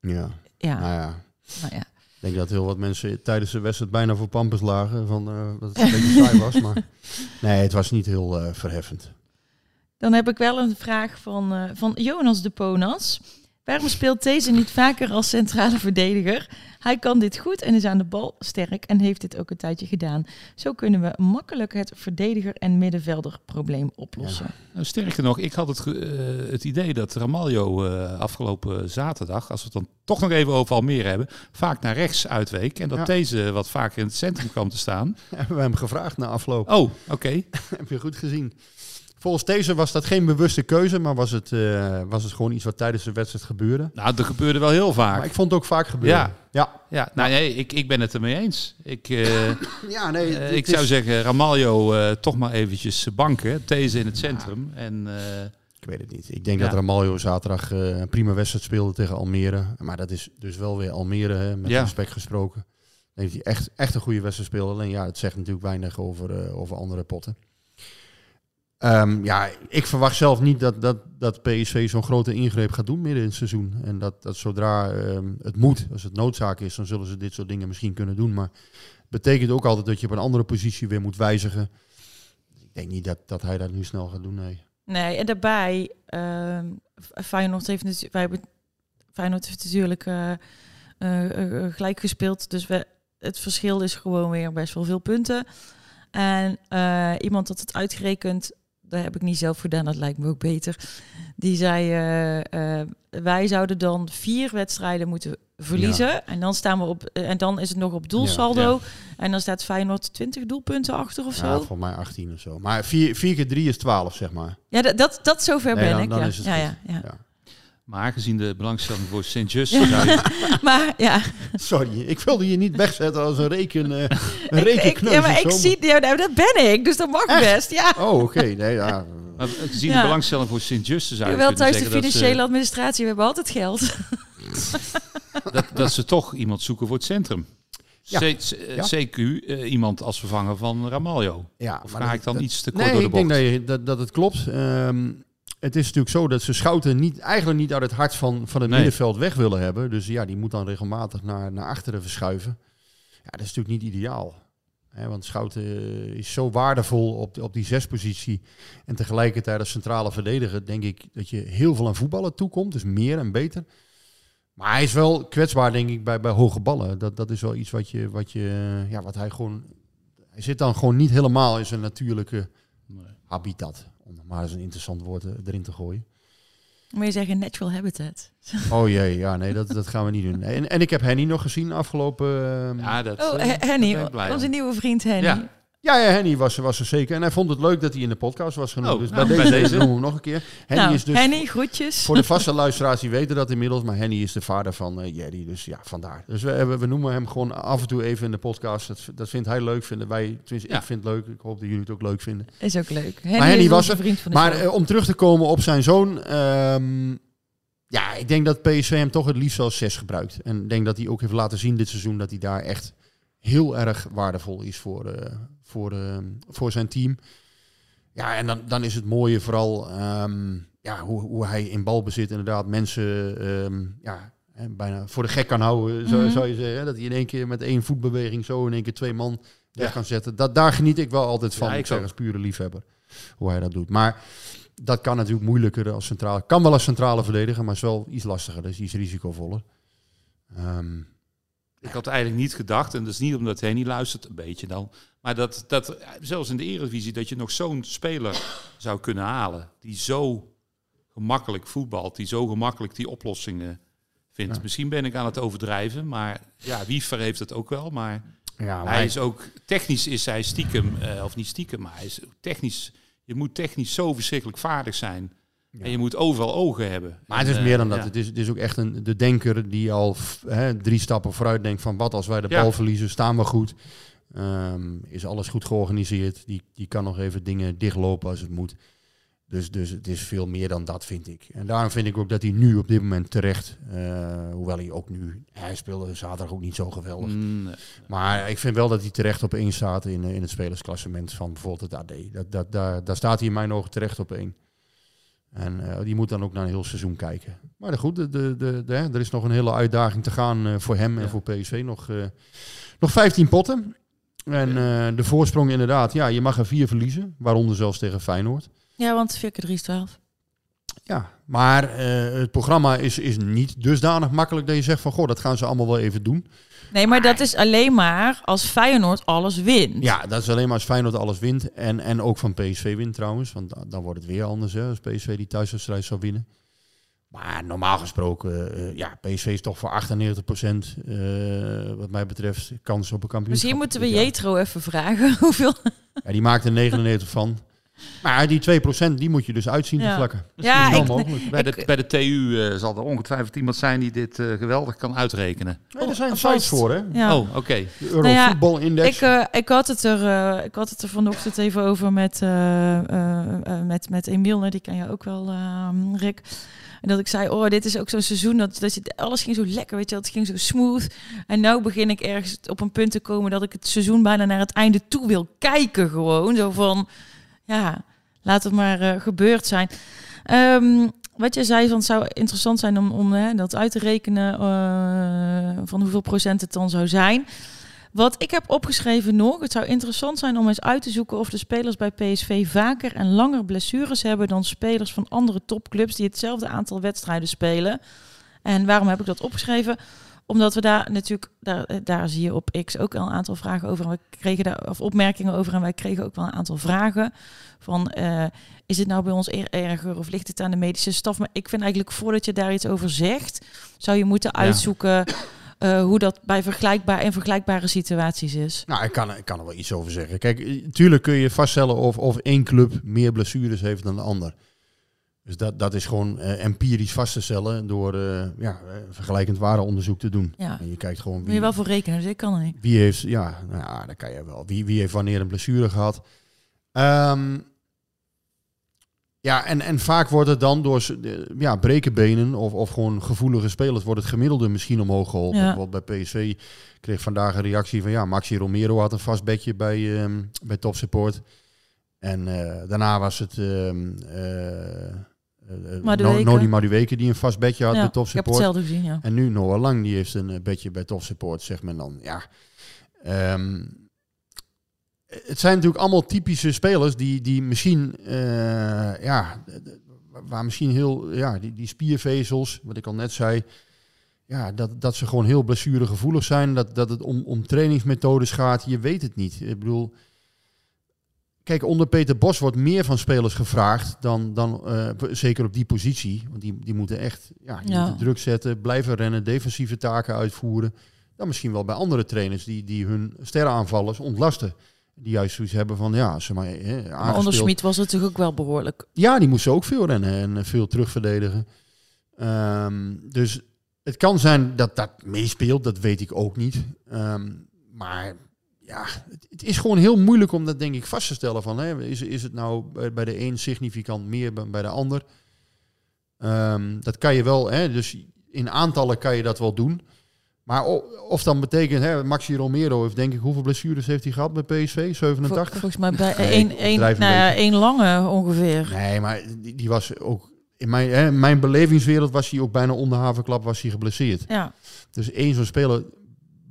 Ja, ja, nou ja. nou ja. Ik denk dat heel wat mensen tijdens de wedstrijd bijna voor Pampus lagen. Van, eh, dat het een beetje saai was. Maar nee, het was niet heel eh, verheffend. Dan heb ik wel een vraag van, eh, van Jonas de Ponas. Waarom speelt deze niet vaker als centrale verdediger? Hij kan dit goed en is aan de bal sterk en heeft dit ook een tijdje gedaan. Zo kunnen we makkelijk het verdediger- en middenvelder-probleem oplossen. Nou, sterker nog, ik had het, eh, het idee dat Ramaljo eh, afgelopen zaterdag, als we het dan toch nog even over Almere hebben, vaak naar rechts uitweek. En dat Ja. deze wat vaker in het centrum kwam te staan. Hebben we hem gevraagd na afloop. Oh, oké. Heb je goed gezien. Volgens deze was dat geen bewuste keuze. Maar was het, eh, was het gewoon iets wat tijdens de wedstrijd gebeurde. Nou, dat gebeurde wel heel vaak. Maar ik vond het ook vaak gebeuren. Ja. Ja, Ja, nou nee, ik, ik ben het ermee eens. Ik, eh, ja nee. eh, ik is- zou zeggen, Ramaljo eh, toch maar eventjes banken. Deze in het centrum. En eh, Ik weet het niet. Ik denk Ja. dat Ramaljo zaterdag eh, een prima wedstrijd speelde tegen Almere. Maar dat is dus wel weer Almere, hè, met Ja. respect gesproken. Heeft hij echt, echt een goede wedstrijd gespeeld. Alleen ja, het zegt natuurlijk weinig over, eh, over andere potten. Ehm, ja, ik verwacht zelf niet dat, dat, dat PSV zo'n grote ingreep gaat doen midden in het seizoen. En dat, dat zodra ehm, het moet, als het noodzaak is, dan zullen ze dit soort dingen misschien kunnen doen. Maar het betekent ook altijd dat je op een andere positie weer moet wijzigen. Ik denk niet dat, dat hij dat nu snel gaat doen, nee. Nee, en daarbij, ehm Feyenoord heeft wij hebben, Feyenoord heeft natuurlijk eh, eh, eh, gelijk gespeeld, dus we, het verschil is gewoon weer best wel veel punten. En iemand had het uitgerekend, dat heb ik niet zelf gedaan, dat lijkt me ook beter. Die zei, eh, eh, wij zouden dan vier wedstrijden moeten verliezen. En dan staan we op, eh, en dan is het nog op doelsaldo. En dan staat Feyenoord 20 doelpunten achter of zo. Ja, voor mij 18 of zo. Maar 4 keer 3 is 12, zeg maar. Ja, dat, dat, dat zover Nee, ben dan- ik. dan ja. is het ja, goed. ja, ja. Ja. Maar gezien de belangstelling voor Sint-Just, Ja. Maar ja, Sorry, ik wilde je niet wegzetten als een reken, eh een rekenkneus ja, maar ik zie, ja, nou, dat ben ik, dus dat mag Echt? best. Ja. Oh, oké. Nee, ja. maar gezien Ja. de belangstelling voor Sint-Just, je Wel kunnen thuis de ze- financiële administratie, we hebben altijd geld. dat, dat ze toch iemand zoeken voor het centrum. Ja. C- C- Ja. CQ, eh, iemand als vervanger van Ramaljo. ja Of maar ga ik dan dat- iets te kort Nee, door de ik denk bocht? dat, je, dat, dat het klopt. Ehm, het is natuurlijk zo dat ze Schouten niet, eigenlijk niet uit het hart van, van het Nee. middenveld weg willen hebben. Dus ja, die moet dan regelmatig naar, naar achteren verschuiven. Ja, dat is natuurlijk niet ideaal. Hè, want Schouten eh, is zo waardevol op, op die zespositie. En tegelijkertijd als centrale verdediger denk ik dat je heel veel aan voetballen toekomt. Dus meer en beter. Maar hij is wel kwetsbaar, denk ik, bij, bij hoge ballen. Dat, dat is wel iets wat, je, wat, je, ja, wat hij gewoon... Hij zit dan gewoon niet helemaal in zijn natuurlijke Nee. habitat. Om nog maar eens een interessant woord eh, erin te gooien. Moet je zeggen natural habitat. Oh jee, ja, nee, dat, dat gaan we niet doen. En, en ik heb Henny nog gezien afgelopen... ehm, Ja, dat, Oh, eh, He- Henny, onze nieuwe vriend Henny. Ja. Ja, ja, Henny was, was er zeker. En hij vond het leuk dat hij in de podcast was genoemd. Oh, dus nou, bij, bij deze, deze. noemen we hem nog een keer. Henny nou, is dus... Henny, groetjes. Voor de vaste luisteraars, die weten dat inmiddels. Maar Henny is de vader van eh Jerry. Dus ja, vandaar. Dus we, we, we noemen hem gewoon af en toe even in de podcast. Dat, dat vindt hij leuk. Vinden wij, tenminste, Ja. ik vind het leuk. Ik hoop dat jullie het ook leuk vinden. Is ook leuk. Henny, Henny is was er, vriend van de Maar eh, om terug te komen op zijn zoon. ehm, ja, ik denk dat PSV hem toch het liefst als 6 gebruikt. En ik denk dat hij ook heeft laten zien dit seizoen dat hij daar echt heel erg waardevol is voor, eh, voor, eh, voor zijn team. Ja, en dan, dan is het mooie vooral ehm, ja, hoe, hoe hij in balbezit inderdaad mensen ehm, ja, hè, bijna voor de gek kan houden, zou, Mhm. zou je zeggen. Hè? Dat hij in één keer met één voetbeweging zo in één keer twee man weg Ja. kan zetten. Dat, daar geniet ik wel altijd van, Ja, ik zeg als pure liefhebber, hoe hij dat doet. Maar dat kan natuurlijk moeilijker als centrale. Kan wel als centrale verdediger, maar is wel iets lastiger. Dus iets risicovoller. Ehm, Ik had eigenlijk niet gedacht, en dat is niet omdat hij niet luistert, een beetje dan. Maar dat, dat zelfs in de Eredivisie, dat je nog zo'n speler zou kunnen halen. Die zo gemakkelijk voetbalt, die zo gemakkelijk die oplossingen vindt. Ja. Misschien ben ik aan het overdrijven, maar ja, Wiever heeft het ook wel. Maar ja, maar hij is ook, technisch is hij stiekem, eh, of niet stiekem, maar hij is technisch, je moet technisch zo verschrikkelijk vaardig zijn. En je moet overal ogen hebben. Maar het is eh, meer dan dat. ja. Het, is, het is ook echt een, de denker die al hè, drie stappen vooruit denkt van wat als wij de Ja. bal verliezen, staan we goed. Ehm, is alles goed georganiseerd. Die, die kan nog even dingen dichtlopen als het moet. Dus, dus het is veel meer dan dat, vind ik. En daarom vind ik ook dat hij nu op dit moment terecht, eh, hoewel hij ook nu, hij speelde zaterdag ook niet zo geweldig. Mm, nee. Maar ik vind wel dat hij terecht op één staat in, eh, in het spelersklassement van bijvoorbeeld het AD. Dat, dat, daar, daar staat hij in mijn ogen terecht op één. En eh, die moet dan ook naar een heel seizoen kijken. Maar goed, de, de, de, er is nog een hele uitdaging te gaan eh, voor hem en Ja. voor PSV. Nog, eh, nog 15 potten. En eh, de voorsprong inderdaad, ja, je mag er vier verliezen. Waaronder zelfs tegen Feyenoord. Ja, want 4 keer 3 is 12. Ja, maar eh, het programma is, is niet dusdanig makkelijk dat je zegt van... Goh, dat gaan ze allemaal wel even doen. Nee, maar dat is alleen maar als Feyenoord alles wint. Ja, dat is alleen maar als Feyenoord alles wint. En, en ook van PSV wint trouwens. Want da- dan wordt het weer anders hè, als PSV die thuiswedstrijd zou winnen. Maar normaal gesproken, eh, ja, PSV is toch voor 98% eh, wat mij betreft kans op een kampioenschap. Misschien moeten we. Jetro even vragen hoeveel... Ja, die maakt er 99 van. Maar die 2% die moet je dus uitzien te Ja. vlakken. Ja, Snel ik- mogelijk. Bij de, bij de TU eh, zal er ongetwijfeld iemand zijn die dit eh, geweldig kan uitrekenen. Nee, er zijn Vast. sites voor, hè? Ja. Oh, oké. De Euro Nou ja, Football Index. Ik, eh, ik, had het er, eh, ik had het er vanochtend even over met, eh, eh, eh, met, met Emiel. Die ken je ook wel, eh, Rick. En dat ik zei, oh, dit is ook zo'n seizoen dat, dat je, alles ging zo lekker, weet je, wel, het ging zo smooth. En nu begin ik ergens op een punt te komen dat ik het seizoen bijna naar het einde toe wil kijken gewoon. Zo van, ja, laat het maar eh, gebeurd zijn. Ehm, wat je zei, van het zou interessant zijn om, om hè, dat uit te rekenen eh, van hoeveel procent het dan zou zijn. Wat ik heb opgeschreven nog, het zou interessant zijn om eens uit te zoeken of de spelers bij PSV vaker en langer blessures hebben dan spelers van andere topclubs die hetzelfde aantal wedstrijden spelen. En waarom heb ik dat opgeschreven? Omdat we daar natuurlijk, daar, daar zie je op X ook al een aantal vragen over. En we kregen daar, of opmerkingen over. En wij kregen ook wel een aantal vragen. Van eh, is het nou bij ons eer- erger of ligt het aan de medische staf? Maar ik vind eigenlijk voordat je daar iets over zegt, zou je moeten Ja. uitzoeken eh, hoe dat bij vergelijkbaar in vergelijkbare situaties is. Nou, ik kan, ik kan er wel iets over zeggen. Kijk, eh, tuurlijk kun je vaststellen of, of één club meer blessures heeft dan de ander. Dus dat, dat is gewoon eh, empirisch vast te stellen door eh, ja, eh, vergelijkend warenonderzoek te doen. Ja. En je kijkt gewoon Moet je wie, wel voor rekenen, dus ik kan er niet. wie heeft, ja, nou ja, dat kan je wel. Wie, wie heeft wanneer een blessure gehad. Ehm, ja, en, en vaak wordt het dan door ja, brekenbenen of, of gewoon gevoelige spelers, wordt het gemiddelde misschien omhoog geholpen. Ja. Bijvoorbeeld bij PSV kreeg vandaag een reactie van ja, Maxi Romero had een vast bedje bij, ehm bij Top Support. En daarna was het ehm eh, eh, eh, Madueke. No- Noni Madueke die een vast bedje had Ja, bij Top ik heb Support. hetzelfde gezien, ja. En nu Noah Lang, die heeft een eh, bedje bij Top Support, zegt men dan. Ja, Ehm, het zijn natuurlijk allemaal typische spelers die, die misschien, eh, ja, waar misschien heel, ja, die, die spiervezels, wat ik al net zei, ja, dat, dat ze gewoon heel blessuregevoelig zijn, dat, dat het om, om trainingsmethodes gaat, je weet het niet. Ik bedoel, kijk, onder Peter Bos wordt meer van spelers gevraagd dan, dan eh, zeker op die positie, want die, die moeten echt, ja, die Ja. moeten druk zetten, blijven rennen, defensieve taken uitvoeren. Dan misschien wel bij andere trainers die, die hun sterrenaanvallers ontlasten. Die juist zoiets hebben van, ja, ze maar, hè, Maar onder. Schmid was het natuurlijk ook wel behoorlijk. Ja, die moesten ook veel rennen en eh, veel terugverdedigen. Ehm, dus het kan zijn dat dat meespeelt, dat weet ik ook niet. Ehm, maar ja, het, is gewoon heel moeilijk om dat denk ik vast te stellen van, hè, is, is het nou bij, de een significant meer dan bij de ander? Ehm, dat kan je wel, hè, dus in aantallen kan je dat wel doen. Maar of dan betekent, hè, Maxi Romero heeft denk ik, hoeveel blessures heeft hij gehad bij PSV? 87? Vol- volgens mij bij Nee, één, overdrijf nou ja, één lange ongeveer. Nee, maar die, die was ook, in mijn, hè, mijn belevingswereld was hij ook bijna onder havenklap was hij geblesseerd. Ja, Dus één zo'n speler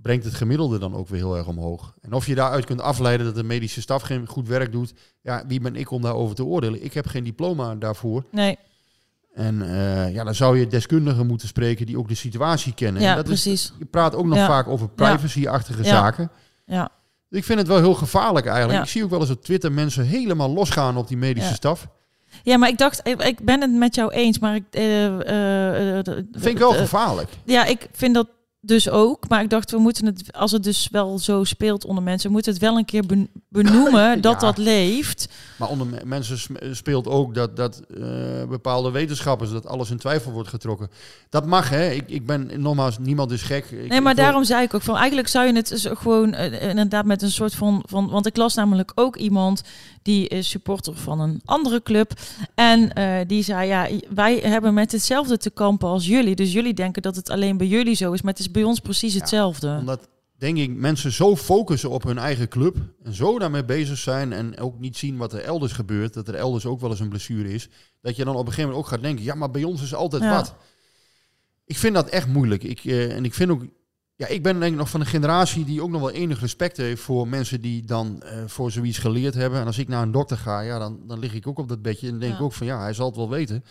brengt het gemiddelde dan ook weer heel erg omhoog. En of je daaruit kunt afleiden dat de medische staf geen goed werk doet, ja, wie ben ik om daarover te oordelen? Ik heb geen diploma daarvoor. nee, En eh, ja, dan zou je deskundigen moeten spreken die ook de situatie kennen. ja en dat is- precies. je praat ook nog Ja. vaak over privacy-achtige Ja. zaken. Ja. Ik vind het wel heel gevaarlijk eigenlijk. Ik zie ook wel eens op Twitter mensen helemaal losgaan op die medische staf. ja, maar ik dacht, ik, ik ben het met jou eens, maar ik... eh, eh, vind ik wel gevaarlijk. Ja, ik vind dat dus ook. Maar ik dacht, we moeten het, als het dus wel zo speelt onder mensen, moeten het wel een keer ben- benoemen dat Ja. dat leeft. Maar onder me- mensen sm- speelt ook dat, dat eh, bepaalde wetenschappers, dat alles in twijfel wordt getrokken. Dat mag, hè. Ik, ik ben, nogmaals, niemand is gek. Ik- Nee, maar ik daarom zei ik ook van eigenlijk zou je het dus gewoon eh, inderdaad met een soort van, van. Want ik las namelijk ook iemand die is supporter van een andere club. En eh, die zei: Ja, wij hebben met hetzelfde te kampen als jullie. Dus jullie denken dat het alleen bij jullie zo is. Maar het is bij ons precies hetzelfde. Omdat, denk ik, mensen zo focussen op hun eigen club en zo daarmee bezig zijn en ook niet zien wat er elders gebeurt, dat er elders ook wel eens een blessure is, dat je dan op een gegeven moment ook gaat denken, ja, maar bij ons is altijd Ja. wat. Ik vind dat echt moeilijk. Ik, eh, en ik vind ook, ja, ik ben denk ik nog van een generatie die ook nog wel enig respect heeft voor mensen die dan eh, voor zoiets geleerd hebben. En als ik naar een dokter ga, ja, dan, dan lig ik ook op dat bedje en denk Ja. ik ook van, ja, hij zal het wel weten.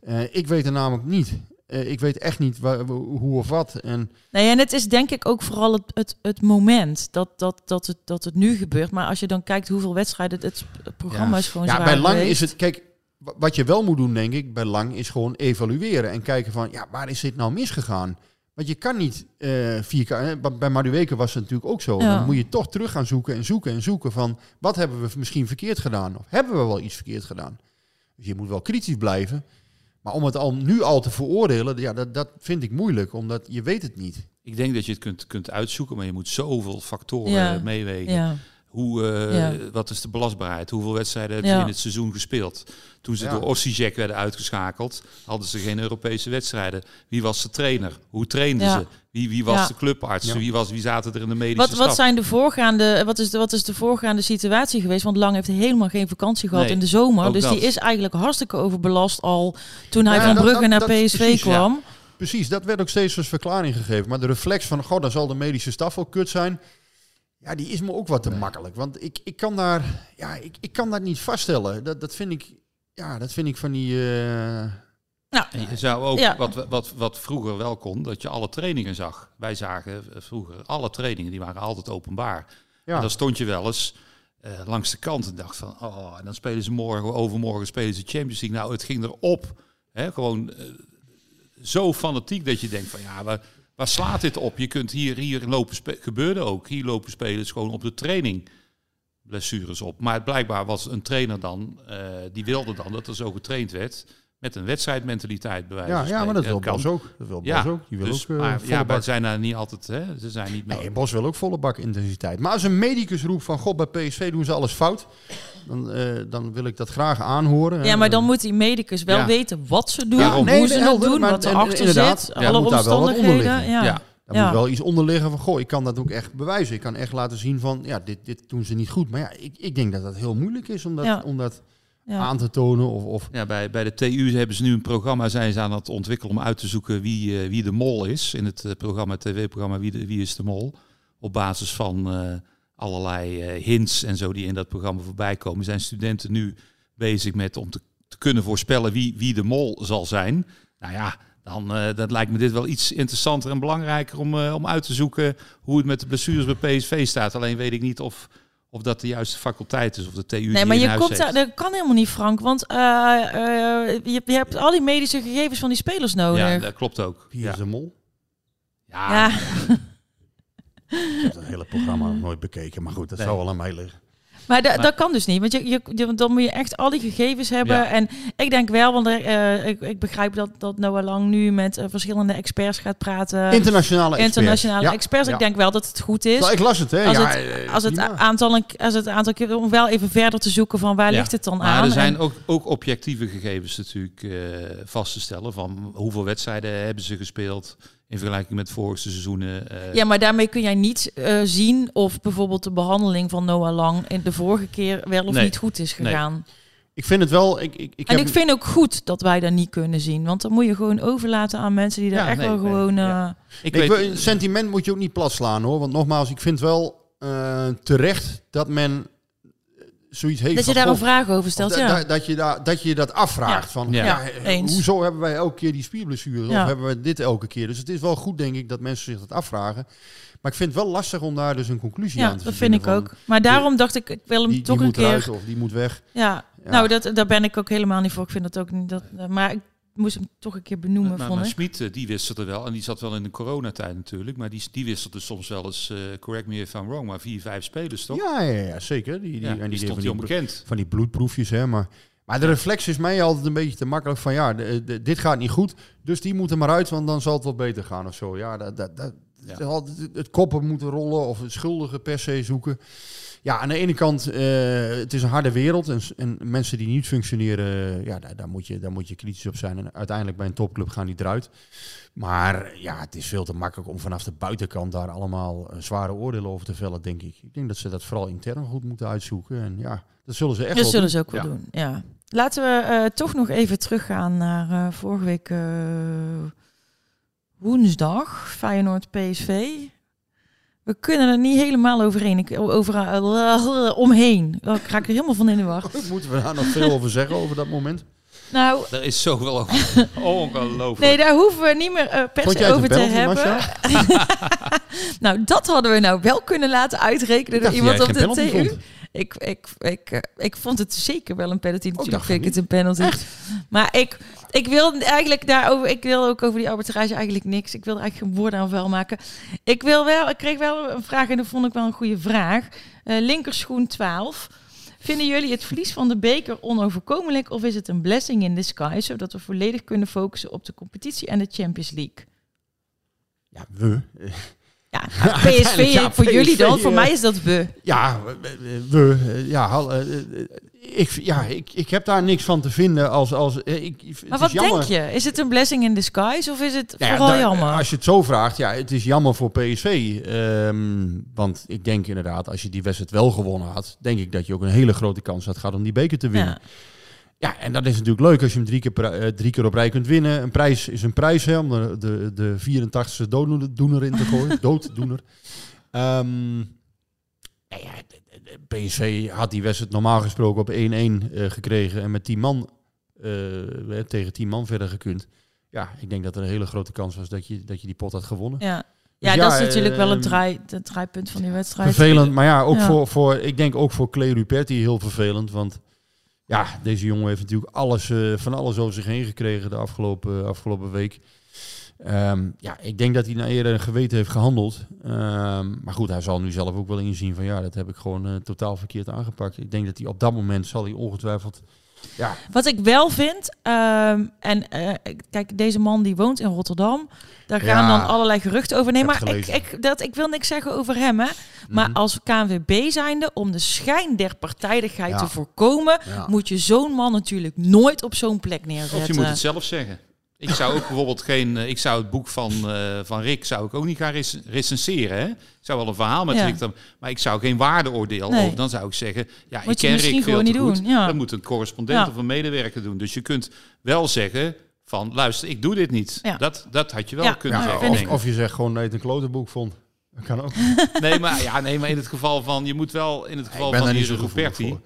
Eh, ik weet het namelijk niet. Eh, ik weet echt niet waar, hoe of wat. En Nee, en het is denk ik ook vooral het, het, het moment dat, dat, dat, het, dat het nu gebeurt. Maar als je dan kijkt hoeveel wedstrijden het, het programma is gewoon Ja, bij lang is het. Kijk, wa- wat je wel moet doen, denk ik, bij lang is gewoon evalueren en kijken van, ja, waar is dit nou misgegaan? Want je kan niet eh vier keer. hè, Bij Madueke was het natuurlijk ook zo. Ja. Dan moet je toch terug gaan zoeken en zoeken en zoeken van wat hebben we misschien verkeerd gedaan? Of hebben we wel iets verkeerd gedaan? Dus je moet wel kritisch blijven. Maar om het al nu al te veroordelen, ja, dat, dat vind ik moeilijk, omdat je weet het niet. Ik denk dat je het kunt, kunt uitzoeken, maar je moet zoveel factoren Ja. meewegen. Ja. Hoe, eh, Ja. Wat is de belastbaarheid? Hoeveel wedstrijden hebben Ja. ze in het seizoen gespeeld? Toen ze Ja. door Ossijek werden uitgeschakeld, hadden ze geen Europese wedstrijden. Wie was de trainer? Hoe trainden Ja. ze? Wie, wie was Ja. de clubarts? Ja. Wie, was, wie zaten er in de medische Wat, wat zijn de voorgaande, wat is de, wat is de voorgaande situatie geweest? Want Lang heeft helemaal geen vakantie gehad Nee, in de zomer. ook Dus dat. die is eigenlijk hartstikke overbelast al toen hij Ja, van dat- Brugge dat- naar dat- PSV precies, ja. kwam. Precies, dat werd ook steeds als verklaring gegeven. Maar de reflex van, goh, dan zal de medische staf wel kut zijn. Ja, die is me ook wat te makkelijk. Want ik, ik, kan daar, ja, ik, ik kan dat niet vaststellen. Dat, dat, vind ik, ja, dat vind ik van die... eh, Nou, En je zou ook, Ja. wat, wat, wat vroeger wel kon, dat je alle trainingen zag. Wij zagen eh, vroeger alle trainingen, die waren altijd openbaar. ja. En dan stond je wel eens eh, langs de kant en dacht van, oh, en dan spelen ze morgen, overmorgen spelen ze Champions League. Nou, het ging erop. Hè, gewoon zo fanatiek dat je denkt van, ja, waar, waar slaat dit op? Je kunt hier, hier lopen, gebeurde ook, hier lopen spelers gewoon op de training blessures op. Maar blijkbaar was een trainer dan, eh, die wilde dan dat er zo getraind werd met een wedstrijdmentaliteit bij wijze ja, ja, maar dat wil Bos ook. Dat wil Ja, Bos ook. Die wil dus, ook eh, maar ja, wij zijn daar niet altijd, hè, ze zijn niet meer... Nee, Bos wil ook volle bak intensiteit. Maar als een medicus roept van, god, bij PSV doen ze alles fout. Dan, eh, dan wil ik dat graag aanhoren. ja, maar dan moet die medicus wel Ja. weten wat ze doen. Nee, hoe ze het doen, maar wat erachter inderdaad, zit, ja, alle moet daar wel wat onder omstandigheden. liggen. Ja. Ja. Daar Ja. moet wel iets onder liggen van, goh, ik kan dat ook echt bewijzen. Ik kan echt laten zien van, ja, dit, dit doen ze niet goed. Maar ja, ik, ik denk dat dat heel moeilijk is om dat, Ja. om dat Ja. aan te tonen. Of, of Ja, bij, bij de TU hebben ze nu een programma zijn ze aan het ontwikkelen om uit te zoeken wie, eh, wie de mol is. In het eh, programma, tv-programma wie, de, wie is de mol. Op basis van eh, allerlei eh, hints en zo die in dat programma voorbij komen. Zijn studenten nu bezig met om te, te kunnen voorspellen wie, wie de mol zal zijn. Nou ja, dan eh, dat lijkt me dit wel iets interessanter en belangrijker om, eh, om uit te zoeken hoe het met de blessures bij PSV staat. Alleen weet ik niet of, of dat de juiste faculteit is of de TU Nee, die maar in je komt daar, dat kan helemaal niet, Frank. Want eh, eh, je, je hebt al die medische gegevens van die spelers nodig. Ja, Ja, dat klopt ook. wie Ja. is de mol? Ja, Ik heb het hele programma nog nooit bekeken. Maar goed, dat Nee. zou wel aan mij liggen. Maar, da- dat kan dus niet, want je, je, je- dan moet je echt al die gegevens hebben. Ja. En ik denk wel, want er, eh, ik, ik begrijp dat, dat Noah Lang nu met eh, verschillende experts gaat praten. Internationale experts. Internationale experts. ja. Ik denk wel dat het goed is. Nou, ik las het, hè. Als ja, het, als, het aantal, als het aantal keer om wel even verder te zoeken van waar Ja. ligt het dan Maar aan. er zijn En- ook, ook objectieve gegevens natuurlijk eh, vast te stellen. Van hoeveel wedstrijden hebben ze gespeeld in vergelijking met vorige seizoenen. eh, ja, maar daarmee kun jij niet eh, zien of bijvoorbeeld de behandeling van Noah Lang in de vorige keer wel of Nee. niet goed is Nee. gegaan. Ik vind het wel... Ik, ik, ik en heb, ik vind ook goed dat wij dat niet kunnen zien. Want dan moet je gewoon overlaten aan mensen die daar Ja, echt nee, wel nee, gewoon... ja. eh, ik Nee, weet, ik wil- sentiment moet je ook niet plat slaan hoor. Want nogmaals, ik vind wel eh, terecht dat men zoiets heeft dat je daar een goh, vraag over stelt, ja. da- dat, je daar, dat je dat afvraagt. Ja. Van, Ja. ja. Ja, eh, eens. hoezo hebben wij elke keer die spierblessure? Ja. Of hebben we dit elke keer? Dus het is wel goed, denk ik, dat mensen zich dat afvragen. Maar ik vind het wel lastig om daar dus een conclusie Ja, aan te dat vind ik van, ook. Maar daarom dacht ik, ik wil hem Die, toch die een moet eruit keer... of die moet weg. Ja, Ja. nou, dat, daar ben ik ook helemaal niet voor. Ik vind dat ook niet... Dat, maar ik moest hem toch een keer benoemen, maar, vond maar. Smit, eh, die wisselde wel. En die zat wel in de coronatijd natuurlijk. Maar die, die wisselde soms wel eens, eh, correct me if I'm wrong, maar vier, vijf spelers toch? Ja, ja, ja, zeker. Die, die, Ja, en die die stond die, onbekend. van die bloedproefjes, hè. Maar, maar de reflex is mij altijd een beetje te makkelijk van... ja, de- de- dit gaat niet goed, dus die moet er maar uit... want dan zal het wel beter gaan of zo. Ja, dat, dat, dat, Ja. het- het koppen moeten rollen of het schuldige per se zoeken. Ja, aan de ene kant, eh, het is een harde wereld... en, en mensen die niet functioneren, ja, daar, daar, moet je, daar moet je kritisch op zijn. En uiteindelijk bij een topclub gaan die eruit. Maar ja, het is veel te makkelijk om vanaf de buitenkant daar allemaal eh, zware oordelen over te vellen, denk ik. Ik denk dat ze dat vooral intern goed moeten uitzoeken. En ja, dat zullen ze echt Dat wel zullen doen. ze ook wel Ja. doen, ja. Laten we eh, toch nog even teruggaan naar vorige week woensdag, Feyenoord PSV. We kunnen er niet helemaal overheen, ik, over, eh, omheen. Oh, ik raak er helemaal van in de war. Moeten we daar nog veel over zeggen, over dat moment? Nou, Er is zoveel over. Ongelooflijk. nee, daar hoeven we niet meer eh, per se over te hebben. Nou, dat hadden we nou wel kunnen laten uitrekenen Ik door iemand op de TU. vond. Ik, ik, ik, eh, ik vond het zeker wel een penalty. Natuurlijk dacht vind ik het een penalty. Maar ik, ik wil eigenlijk daarover, ik wil ook over die arbitrage eigenlijk niks. Ik wil er eigenlijk geen woorden aan vuil maken. Ik wil wel, ik kreeg wel een vraag en dat vond ik wel een goede vraag. Eh, linkerschoen 12. Vinden jullie het verlies van de beker onoverkomelijk of is het een blessing in disguise, zodat we volledig kunnen focussen op de competitie en de Champions League? Ja, we. Ja, PSV ja, voor jullie dan. Voor eh, mij is dat we. Ja, we. ja, eh, eh, ik, ja ik, ik heb daar niks van te vinden als... als ik, Maar wat denk je? Is het een blessing in disguise of is het Nou ja, vooral daar- jammer? Als je het zo vraagt, ja, het is jammer voor PSV. Ehm, want ik denk inderdaad, als je die wedstrijd wel gewonnen had, denk ik dat je ook een hele grote kans had gehad om die beker te winnen. Ja. Ja, en dat is natuurlijk leuk als je hem drie keer, eh, drie keer op rij kunt winnen. Een prijs is een prijs, hè, om de, de, de 84ste dooddoener in te gooien. dooddoener. Ehm, nou ja, PSV had die wedstrijd normaal gesproken op 1-1 eh, gekregen en met 10 man eh, tegen 10 man verder gekund. Ja, ik denk dat er een hele grote kans was dat je, dat je die pot had gewonnen. Ja, Dus ja, dat is natuurlijk wel het, ehm, draai, het draaipunt van die wedstrijd. Vervelend, maar ja, ook Ja. Voor, voor, ik denk ook voor Clay Ruperti heel vervelend. Want ja, deze jongen heeft natuurlijk alles, eh, van alles over zich heen gekregen de afgelopen, afgelopen week. Ehm, ja, ik denk dat hij naar eerder geweten heeft gehandeld. Ehm, maar goed, hij zal nu zelf ook wel inzien van ja, dat heb ik gewoon eh, totaal verkeerd aangepakt. Ik denk dat hij op dat moment zal hij ongetwijfeld... Ja, Wat ik wel vind, ehm, en eh, kijk, deze man die woont in Rotterdam, daar gaan Ja. dan allerlei geruchten over. Nee, Ik maar ik, ik, dat, ik wil niks zeggen over hem, hè. Maar Mhm. als KNVB zijnde, om de schijn der partijdigheid Ja. te voorkomen, Ja. moet je zo'n man natuurlijk nooit op zo'n plek neerzetten. Of je moet het zelf zeggen. Ik zou ook bijvoorbeeld geen. eh, Ik zou het boek van, eh, van Rick zou ik ook niet gaan rec- recenseren. Hè? Ik zou wel een verhaal met Ja. Rick dan. Maar ik zou geen waardeoordeel. Nee. over- Dan zou ik zeggen. Ja, Moet ik je ken misschien Rick veel niet goed. doen, ja. Dat moet een correspondent Ja. of een medewerker doen. Dus je kunt wel zeggen. Van luister, ik doe dit niet. Ja. Dat, dat had je wel Ja, kunnen zeggen. of, of je zegt gewoon dat je het een klote boek vond. Dat kan ook. Nee, maar, ja, nee, maar in het geval van. Je moet wel in het geval ik ben van die zo gevoelig Ruperti. voor.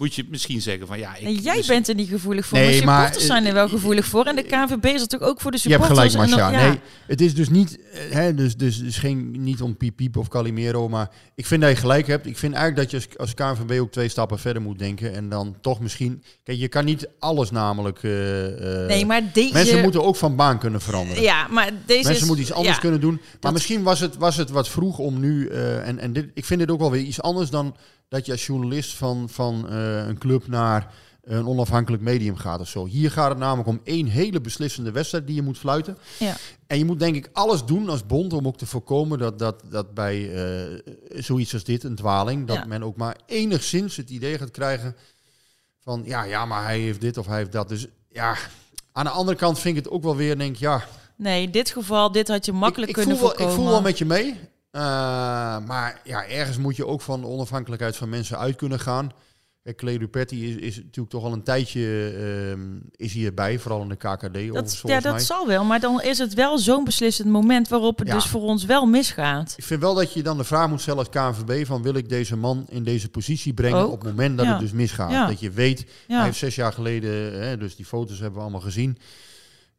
Moet je misschien zeggen van ja. Ik, En jij bent er niet gevoelig voor, Nee, maar maar, supporters zijn er wel gevoelig voor. En de KNVB is natuurlijk ook voor de Je hebt supporters. gelijk, Marcia. ja. Nee, het is dus niet, eh, hè, dus, dus, dus geen, niet om piep piep of Calimero, maar ik vind dat je gelijk hebt. Ik vind eigenlijk dat je als, als KNVB ook twee stappen verder moet denken en dan toch misschien... Kijk, je kan niet alles namelijk... eh, eh, Nee, maar deze... Mensen moeten ook van baan kunnen veranderen. Ja, maar deze Mensen is... moeten iets anders ja. kunnen doen. Maar Dat- misschien was het, was het wat vroeg om nu... eh, en en dit, ik vind dit ook wel weer iets anders dan, dat je als journalist van, van eh, een club naar een onafhankelijk medium gaat of zo. Hier gaat het namelijk om één hele beslissende wedstrijd die je moet fluiten. Ja. En je moet denk ik alles doen als bond om ook te voorkomen dat, dat, dat bij eh, zoiets als dit, een dwaling, dat Ja. men ook maar enigszins het idee gaat krijgen van ja, ja, maar hij heeft dit of hij heeft dat. Dus ja, aan de andere kant vind ik het ook wel weer, denk ik, ja, Nee, in dit geval, dit had je makkelijk ik, ik kunnen voel wel, voorkomen. Ik voel wel met je mee. Eh, maar ja, ergens moet je ook van de onafhankelijkheid van mensen uit kunnen gaan. Clay Rupetti is, is natuurlijk toch al een tijdje ehm, is hierbij, vooral in de KKD. dat, ja, dat mij. zal wel, maar dan is het wel zo'n beslissend moment waarop het Ja. dus voor ons wel misgaat. Ik vind wel dat je dan de vraag moet stellen als KNVB van wil ik deze man in deze positie brengen Ook. op het moment dat Ja. het dus misgaat. Ja. Dat je weet, hij heeft zes jaar geleden, hè, dus die foto's hebben we allemaal gezien.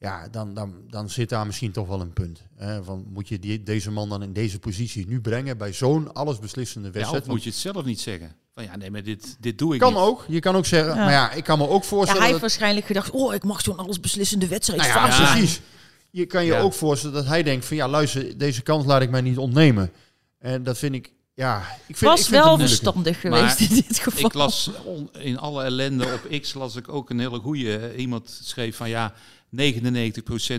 Ja, dan, dan, dan zit daar misschien toch wel een punt. Hè, van, moet je die, deze man dan in deze positie nu brengen bij zo'n allesbeslissende Ja, wedstrijd? of moet je het zelf niet zeggen? Van ja, nee, maar dit, dit doe ik kan niet. ook. Je kan ook zeggen, Ja. maar ja, ik kan me ook Ja, voorstellen. hij heeft dat, waarschijnlijk gedacht, oh, ik mag zo'n allesbeslissende wedstrijd nou ja, precies. Je kan je Ja. ook voorstellen dat hij denkt van ja, luister, deze kans laat ik mij niet ontnemen. En dat vind ik, ja, ik vind, Was ik vind wel verstandig Maar geweest in dit geval. Ik las on- in alle ellende op X las ik ook een hele goede. Iemand schreef van ja, 99%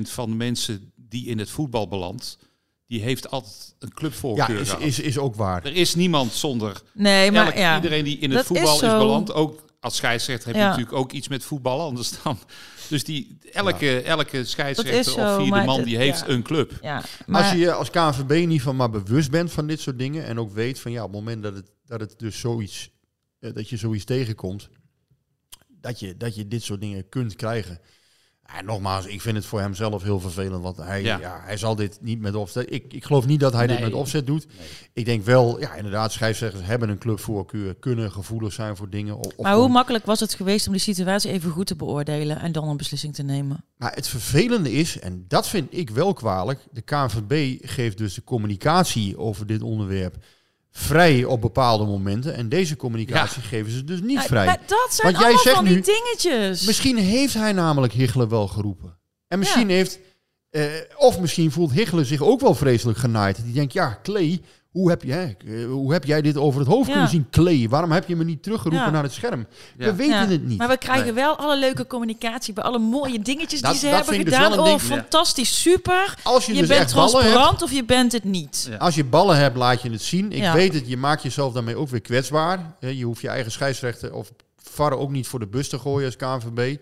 van de mensen die in het voetbal belandt, die heeft altijd een Ja, clubvoorkeur is, gehad. is, is ook waar. Er is niemand zonder. nee, maar Elk- ja. Iedereen die in Dat het voetbal is is, beland, ook als scheidsrechter heb je Ja. natuurlijk ook iets met voetbal anders dan. Dus die, elke, elke scheidsrechter is of vierde man die heeft ja. een club. ja, maar, Als je je als KNVB in ieder geval maar bewust bent van dit soort dingen en ook weet van ja, op het moment dat het, dat het dus zoiets, eh, dat je zoiets tegenkomt, dat je, dat je dit soort dingen kunt krijgen. En nogmaals, ik vind het voor hem zelf heel vervelend, want hij, ja. Ja. hij zal dit niet met opzet. Ik, ik geloof niet dat hij dit met opzet doet. Ik denk wel, ja, inderdaad, scheidsrechters hebben een clubvoorkeur, kunnen gevoelig zijn voor dingen. Of, maar hoe makkelijk was het geweest om die situatie even goed te beoordelen en dan een beslissing te nemen? Maar het vervelende is, en dat vind ik wel kwalijk, de KNVB geeft dus de communicatie over dit onderwerp vrij op bepaalde momenten. En deze communicatie geven ze dus niet Ja, vrij. maar dat zijn Want jij allemaal zegt van die nu- dingetjes. Misschien heeft hij namelijk Hichelen wel geroepen. En misschien heeft, eh, of misschien voelt Hichelen zich ook wel vreselijk genaaid. Die denkt, ja, Clay, hoe heb, je, hè, eh, hoe heb jij dit over het hoofd Ja. kunnen zien? Clay, waarom heb je me niet teruggeroepen Ja. naar het scherm? We weten Ja, het niet. Maar we krijgen Nee. wel alle leuke communicatie bij alle mooie dingetjes Dat- die ze dat hebben vind ik dus gedaan. wel een oh, fantastisch, super. Als je, Je, dus bent echt ballen hebt, transparant of je bent het niet. Ja. Als je ballen hebt, laat je het zien. Ik Ja. weet het, je maakt jezelf daarmee ook weer kwetsbaar. Hè, Je hoeft je eigen scheidsrechter of VAR ook niet voor de bus te gooien als KNVB.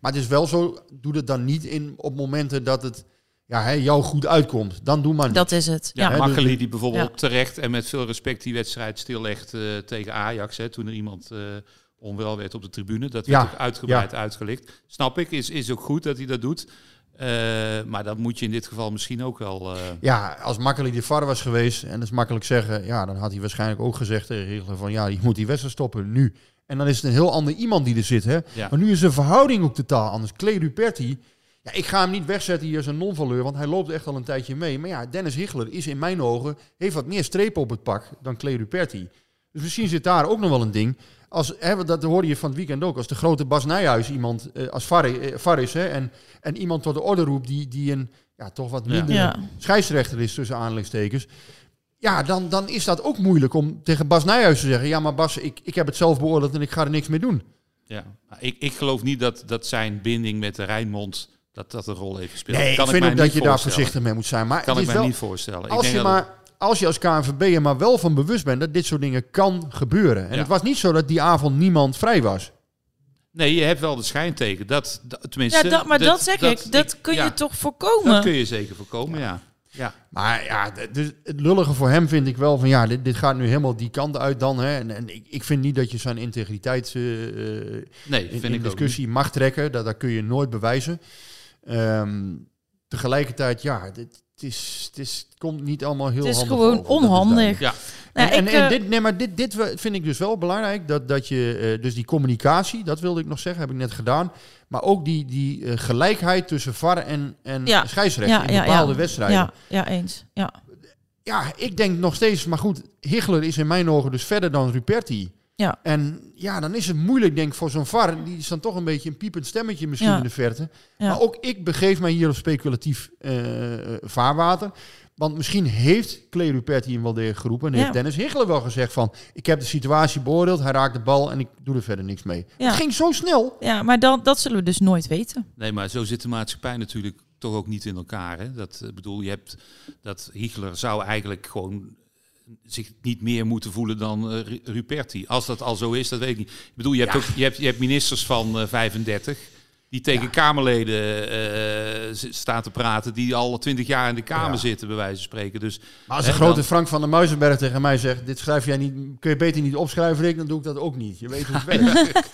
Maar het is wel zo, doe het dan niet in, op momenten dat het ja, hè, jou goed uitkomt. Dan doe maar niet. Dat is het. Ja, Ja. Makkeli dus- die bijvoorbeeld Ja. terecht en met veel respect die wedstrijd stillegt eh, tegen Ajax. Hè, toen er iemand eh, onwel werd op de tribune. Dat werd Ja, ook uitgebreid uitgelicht. Snap ik, is, is ook goed dat hij dat doet. Eh, maar dat moet je in dit geval misschien ook wel... eh, Ja, als makkelijk de VAR was geweest, en dat is makkelijk zeggen, ja, dan had hij waarschijnlijk ook gezegd tegen Riegelen van ja, je moet die wedstrijd stoppen nu. En dan is het een heel ander iemand die er zit, hè. Ja. Maar nu is de verhouding ook totaal anders. Clay Ruperti, ja, ik ga hem niet wegzetten hier als een non-valeur, want hij loopt echt al een tijdje mee. Maar ja, Dennis Hichler is in mijn ogen, heeft wat meer strepen op het pak dan Clay Ruperti. Dus misschien zit daar ook nog wel een ding. Als, hè, dat hoorde je van het weekend ook. Als de grote Bas Nijhuis iemand eh, als VAR, eh, hè, en, en iemand tot de orde roept die, die een ja, toch wat minder Ja. scheidsrechter is tussen aanhalingstekens. Ja, dan, dan is dat ook moeilijk om tegen Bas Nijhuis te zeggen... ja, maar Bas, ik, ik heb het zelf beoordeeld en ik ga er niks mee doen. ja. Maar Ik, ik geloof niet dat, dat zijn binding met de Rijnmond dat dat een rol heeft gespeeld. Nee, Kan ik vind ook dat je daar voorzichtig mee moet zijn. Maar Kan het ik wel, niet voorstellen. Ik als, denk je dat maar, als je als KNVB er maar wel van bewust bent... dat dit soort dingen kan gebeuren. En Ja. het was niet zo dat die avond niemand vrij was. Nee, je hebt wel de schijn tegen. Dat, dat- tenminste, Ja, dat, maar dat, zeg ik. Dat kun je ja, toch voorkomen? Dat kun je zeker voorkomen, ja. ja. Maar ja, dus het lullige voor hem vind ik wel van... ja, dit, dit gaat nu helemaal die kant uit dan. Hè. En, en ik, ik vind niet dat je zijn integriteit eh, eh, Nee, in, vind in ik ook discussie mag trekken. Dat, dat kun je nooit bewijzen. Ehm, tegelijkertijd, ja, dit, het, is, het, is, het komt niet allemaal heel Het is handig gewoon over, onhandig. Ja. Nou, en, ik, en, en eh, dit, nee, maar dit, dit vind ik dus wel belangrijk. Dat, dat je, eh, dus die communicatie, dat wilde ik nog zeggen, heb ik net gedaan. Maar ook die, die eh, gelijkheid tussen VAR en, en Ja. scheidsrechter ja, in ja, bepaalde ja. wedstrijden. Ja, ja, eens. Ja. Ja, ik denk nog steeds, maar goed, Hichler is in mijn ogen dus verder dan Ruperti. Ja. En ja, dan is het moeilijk, denk ik, voor zo'n VAR. Die is dan toch een beetje een piepend stemmetje misschien Ja. in de verte. Ja. Maar ook ik begeef mij hier op speculatief eh, vaarwater. Want misschien heeft Clay Ruperti hem wel degelijk geroepen. En Ja. heeft Dennis Higgelen wel gezegd van... ik heb de situatie beoordeeld, hij raakt de bal en ik doe er verder niks mee. Ja. Het ging zo snel. Ja, maar dan, dat zullen we dus nooit weten. Nee, maar zo zit de maatschappij natuurlijk toch ook niet in elkaar. Hè? Dat eh, bedoel, je hebt dat Hiegler zou eigenlijk gewoon zich niet meer moeten voelen dan eh, Ru- Ruperti. Als dat al zo is, dat weet ik niet. Ik bedoel, je hebt, ook, je hebt, je hebt ministers van eh, 35 die tegen Kamerleden eh, z- staan te praten, die al twintig jaar in de Kamer Ja. zitten, bij wijze van spreken. Dus, Maar als de hè, grote dan- Frank van der Muizenberg tegen mij zegt... dit schrijf jij niet, kun je beter niet opschrijven, Rick, dan doe ik dat ook niet. Je weet hoe het werkt.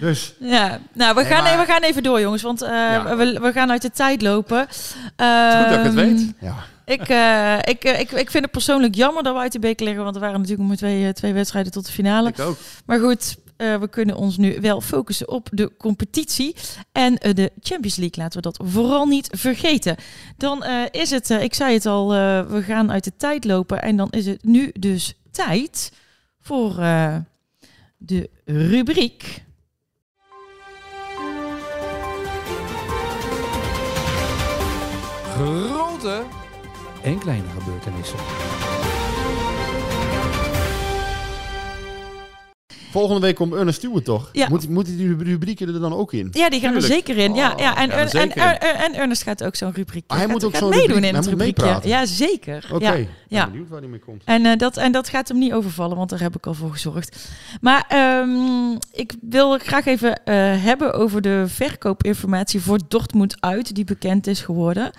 dus Ja, nou, we, Nee, gaan, maar- we gaan even door, jongens, want eh, Ja. we, we gaan uit de tijd lopen. Goed dat ik het Ehm, weet. ja. Ik, eh, ik, eh, ik, ik vind het persoonlijk jammer dat we uit de beker liggen, want er waren natuurlijk nog maar twee, eh, twee wedstrijden tot de finale. ik ook. Maar goed, eh, we kunnen ons nu wel focussen op de competitie. En de Champions League, laten we dat vooral niet vergeten. Dan eh, is het, eh, ik zei het al, eh, we gaan uit de tijd lopen. En dan is het nu dus tijd voor eh, de rubriek. Grote en kleine gebeurtenissen. volgende week komt Ernest Stewart toch? Ja. Moet, moeten die rubrieken er dan ook in? Ja, die gaan er zeker in. Ja, ja. En, ja, en, en, zeker. en, en Ernest gaat ook zo'n rubriek. Ah, hij gaat- moet ook gaat zo'n meedoen rubriek- in hij het rubriekje. Ja, zeker. Oké, Ja. ik ben Ja. benieuwd waar die mee komt. En, eh, dat, en dat gaat hem niet overvallen, want daar heb ik al voor gezorgd. Maar ehm, ik wil graag even eh, hebben over de verkoopinformatie voor Dortmund uit, die bekend is geworden.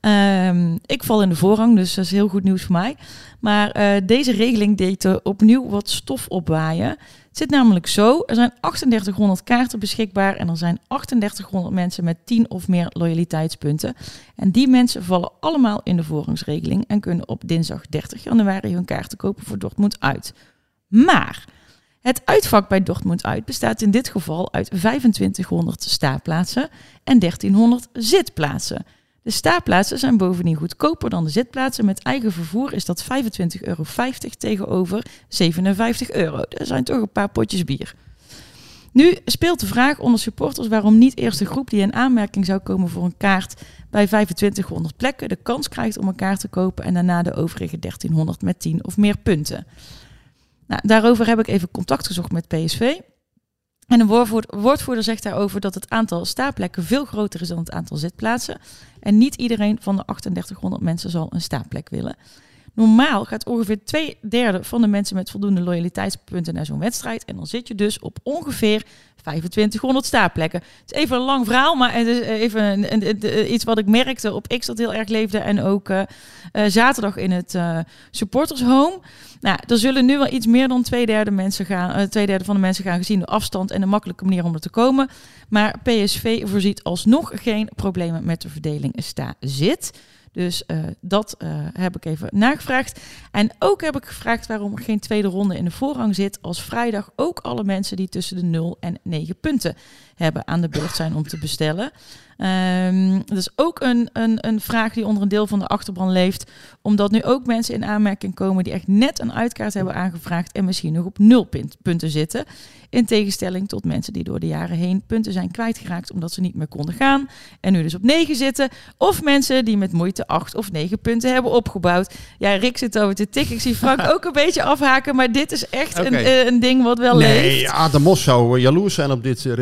Ehm, ik val in de voorrang, dus dat is heel goed nieuws voor mij. Maar eh, deze regeling deed er opnieuw wat stof opwaaien. Het zit namelijk zo, er zijn 3800 kaarten beschikbaar en er zijn 3800 mensen met 10 of meer loyaliteitspunten. En die mensen vallen allemaal in de voorrangsregeling en kunnen op dinsdag 30 januari hun kaarten kopen voor Dortmund uit. Maar het uitvak bij Dortmund uit bestaat in dit geval uit 2500 staapplaatsen en 1300 zitplaatsen. De staapplaatsen zijn bovendien goedkoper dan de zitplaatsen. Met eigen vervoer is dat 25,50 euro tegenover 57 euro. Dat zijn toch een paar potjes bier. Nu speelt de vraag onder supporters waarom niet eerst de groep die in aanmerking zou komen voor een kaart bij 2500 plekken de kans krijgt om een kaart te kopen en daarna de overige 1300 met 10 of meer punten. Nou, daarover heb ik even contact gezocht met PSV. En een woordvoerder, zegt daarover dat het aantal staapplekken veel groter is dan het aantal zitplaatsen. En niet iedereen van de 3800 mensen zal een staapplek willen. Normaal gaat ongeveer twee derde van de mensen met voldoende loyaliteitspunten naar zo'n wedstrijd. En dan zit je dus op ongeveer 2500 staaplekken. Het is even een lang verhaal, maar het is even een, een- een- iets wat ik merkte op X dat heel erg leefde. En ook eh, eh, zaterdag in het eh, supporters home. Nou, er zullen nu wel iets meer dan twee derde, mensen gaan, eh, twee derde van de mensen gaan gezien de afstand en de makkelijke manier om er te komen. Maar PSV voorziet alsnog geen problemen met de verdeling sta-zit. Dus eh, dat eh, heb ik even nagevraagd. En ook heb ik gevraagd waarom er geen tweede ronde in de voorrang zit. Als vrijdag ook alle mensen die tussen de 0 en 9 punten hebben aan de beurt zijn om te bestellen. Ehm, dat is ook een, een, een vraag die onder een deel van de achterban leeft. Omdat nu ook mensen in aanmerking komen die echt net een uitkaart hebben aangevraagd. En misschien nog op nul punt- punten zitten. In tegenstelling tot mensen die door de jaren heen punten zijn kwijtgeraakt omdat ze niet meer konden gaan. En nu dus op 9 zitten. Of mensen die met moeite 8 of 9 punten hebben opgebouwd. Ja, Rick zit over te tikken. Ik zie Frank ook een beetje afhaken. Maar dit is echt een, eh, een ding wat wel Nee, leeft. Aad de Mos zou jaloers zijn op dit eh,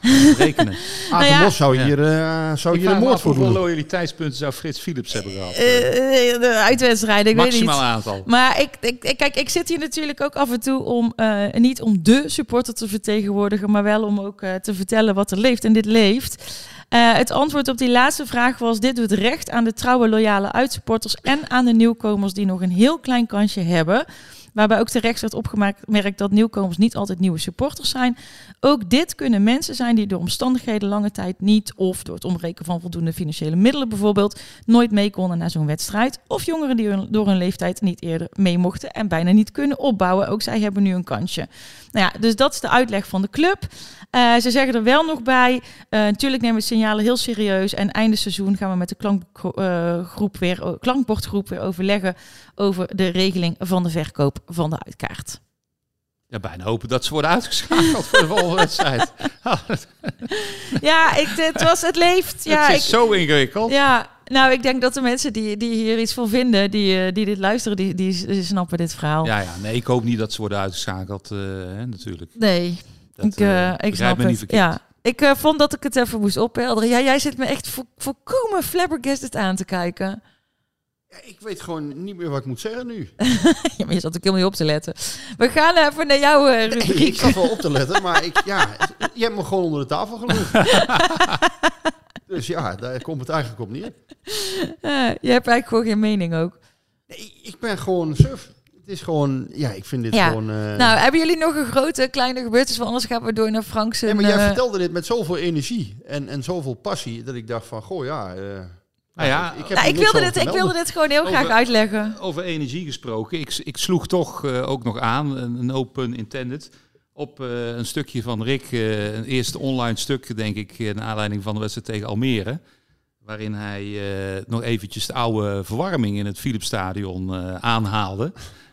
Rekenen. Nou ja. Zou hier, eh, zou Ik hier een moord voor hoeveel doen. loyaliteitspunten zou Frits Philips hebben gehad. Eh, eh, de uitwedstrijden, ik weet niet. Maximaal aantal. Maar ik, ik, kijk, ik zit hier natuurlijk ook af en toe om eh, niet om de supporter te vertegenwoordigen, maar wel om ook eh, te vertellen wat er leeft. En dit leeft. Eh, het antwoord op die laatste vraag was: dit doet recht aan de trouwe, loyale uitsupporters en aan de nieuwkomers die nog een heel klein kansje hebben. Waarbij ook terecht werd opgemerkt dat nieuwkomers niet altijd nieuwe supporters zijn. Ook dit kunnen mensen zijn die door omstandigheden lange tijd niet, of door het ontbreken van voldoende financiële middelen bijvoorbeeld, nooit mee konden naar zo'n wedstrijd. Of jongeren die hun- door hun leeftijd niet eerder mee mochten en bijna niet kunnen opbouwen. Ook zij hebben nu een kansje. Nou ja, dus dat is de uitleg van de club. Eh, ze zeggen er wel nog bij, eh, natuurlijk nemen we signalen heel serieus. En einde seizoen gaan we met de klankgroep weer, o- klankbordgroep weer overleggen over de regeling van de verkoop van de uitkaart. Ja, bijna hopen dat ze worden uitgeschakeld voor de volgende wedstrijd. Ja, ik, het, was, het leeft. Ja, het ik, is zo ingewikkeld. Ja, Nou, ik denk dat de mensen die, die hier iets van vinden, die, eh, die dit luisteren, die, die, die snappen dit verhaal. Ja, ja, nee, ik hoop niet dat ze worden uitgeschakeld, eh, hè, natuurlijk. Nee, Dat, ik, eh, eh, ik snap me niet het. verkeerd. Ja, ik eh, vond dat ik het even moest ophelderen. Ja, jij zit me echt vo volkomen flabbergasted aan te kijken. Ja, ik weet gewoon niet meer wat ik moet zeggen nu. ja, maar je zat ook helemaal niet op te letten. We gaan even naar jouw eh, ik zat wel op te letten, maar ik, ja, je hebt me gewoon onder de tafel gelegd. dus ja, daar komt het eigenlijk op neer. Eh, je hebt eigenlijk gewoon geen mening ook. Nee, ik ben gewoon suf. Het is gewoon, ja, ik vind dit Ja. gewoon... eh, Nou, hebben jullie nog een grote, kleine gebeurtenis? Want anders gaan we door naar Frank's. nee, maar jij eh, vertelde dit met zoveel energie en, en zoveel passie, dat ik dacht van, goh ja... eh, Nou ja, ik, nou, ik, niks wilde dit, ik wilde dit gewoon heel graag Over- uitleggen. Over energie gesproken. Ik, ik sloeg toch eh, ook nog aan, een, open intended, op eh, een stukje van Rick. eh, een eerste online stuk, denk ik, naar aanleiding van de wedstrijd tegen Almere. Waarin hij eh, nog eventjes de oude verwarming in het Philipsstadion eh aanhaalde.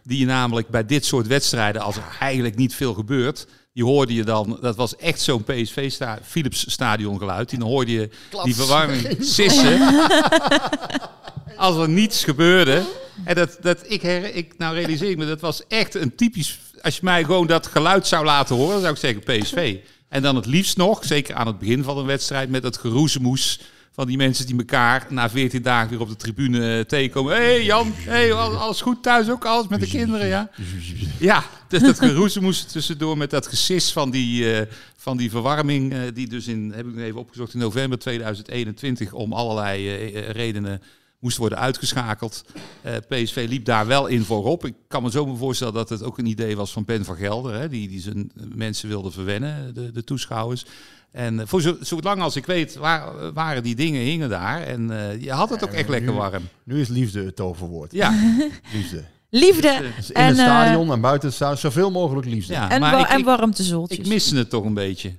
Die je namelijk bij dit soort wedstrijden, als er eigenlijk niet veel gebeurt... Die hoorde je dan, dat was echt zo'n PSV sta, Philips stadion geluid. Die dan hoorde je die verwarming sissen. als er niets gebeurde. En dat, dat ik, her, ik, nou realiseer ik me, dat was echt een typisch. Als je mij gewoon dat geluid zou laten horen, zou ik zeggen PSV. En dan het liefst nog, zeker aan het begin van een wedstrijd, met dat geroezemoes van die mensen die elkaar na 14 dagen weer op de tribune tegenkomen. Hé hey Jan, hey, al- alles goed thuis ook, alles met de kinderen, ja? Ja, dus dat geroezemoes tussendoor met dat gesis van die, eh, van die verwarming, eh, die dus in, heb ik nog even opgezocht, in november 2021 om allerlei eh, eh, redenen moest worden uitgeschakeld. Eh, PSV liep daar wel in voorop. Ik kan me zo maar voorstellen dat het ook een idee was van Ben van Gelder, hè, die, die zijn mensen wilde verwennen, de, de toeschouwers. En eh, voor zo, zolang als ik weet, waar, waren die dingen hingen daar. En eh, je had het ook echt lekker warm. Nu is liefde het toverwoord. Ja, Liefde. Liefde Dus in en, het eh, stadion en buiten het stadion, zoveel mogelijk liefde. ja en, maar ik, en ik, warmtezoeltjes. ik miste het toch een beetje.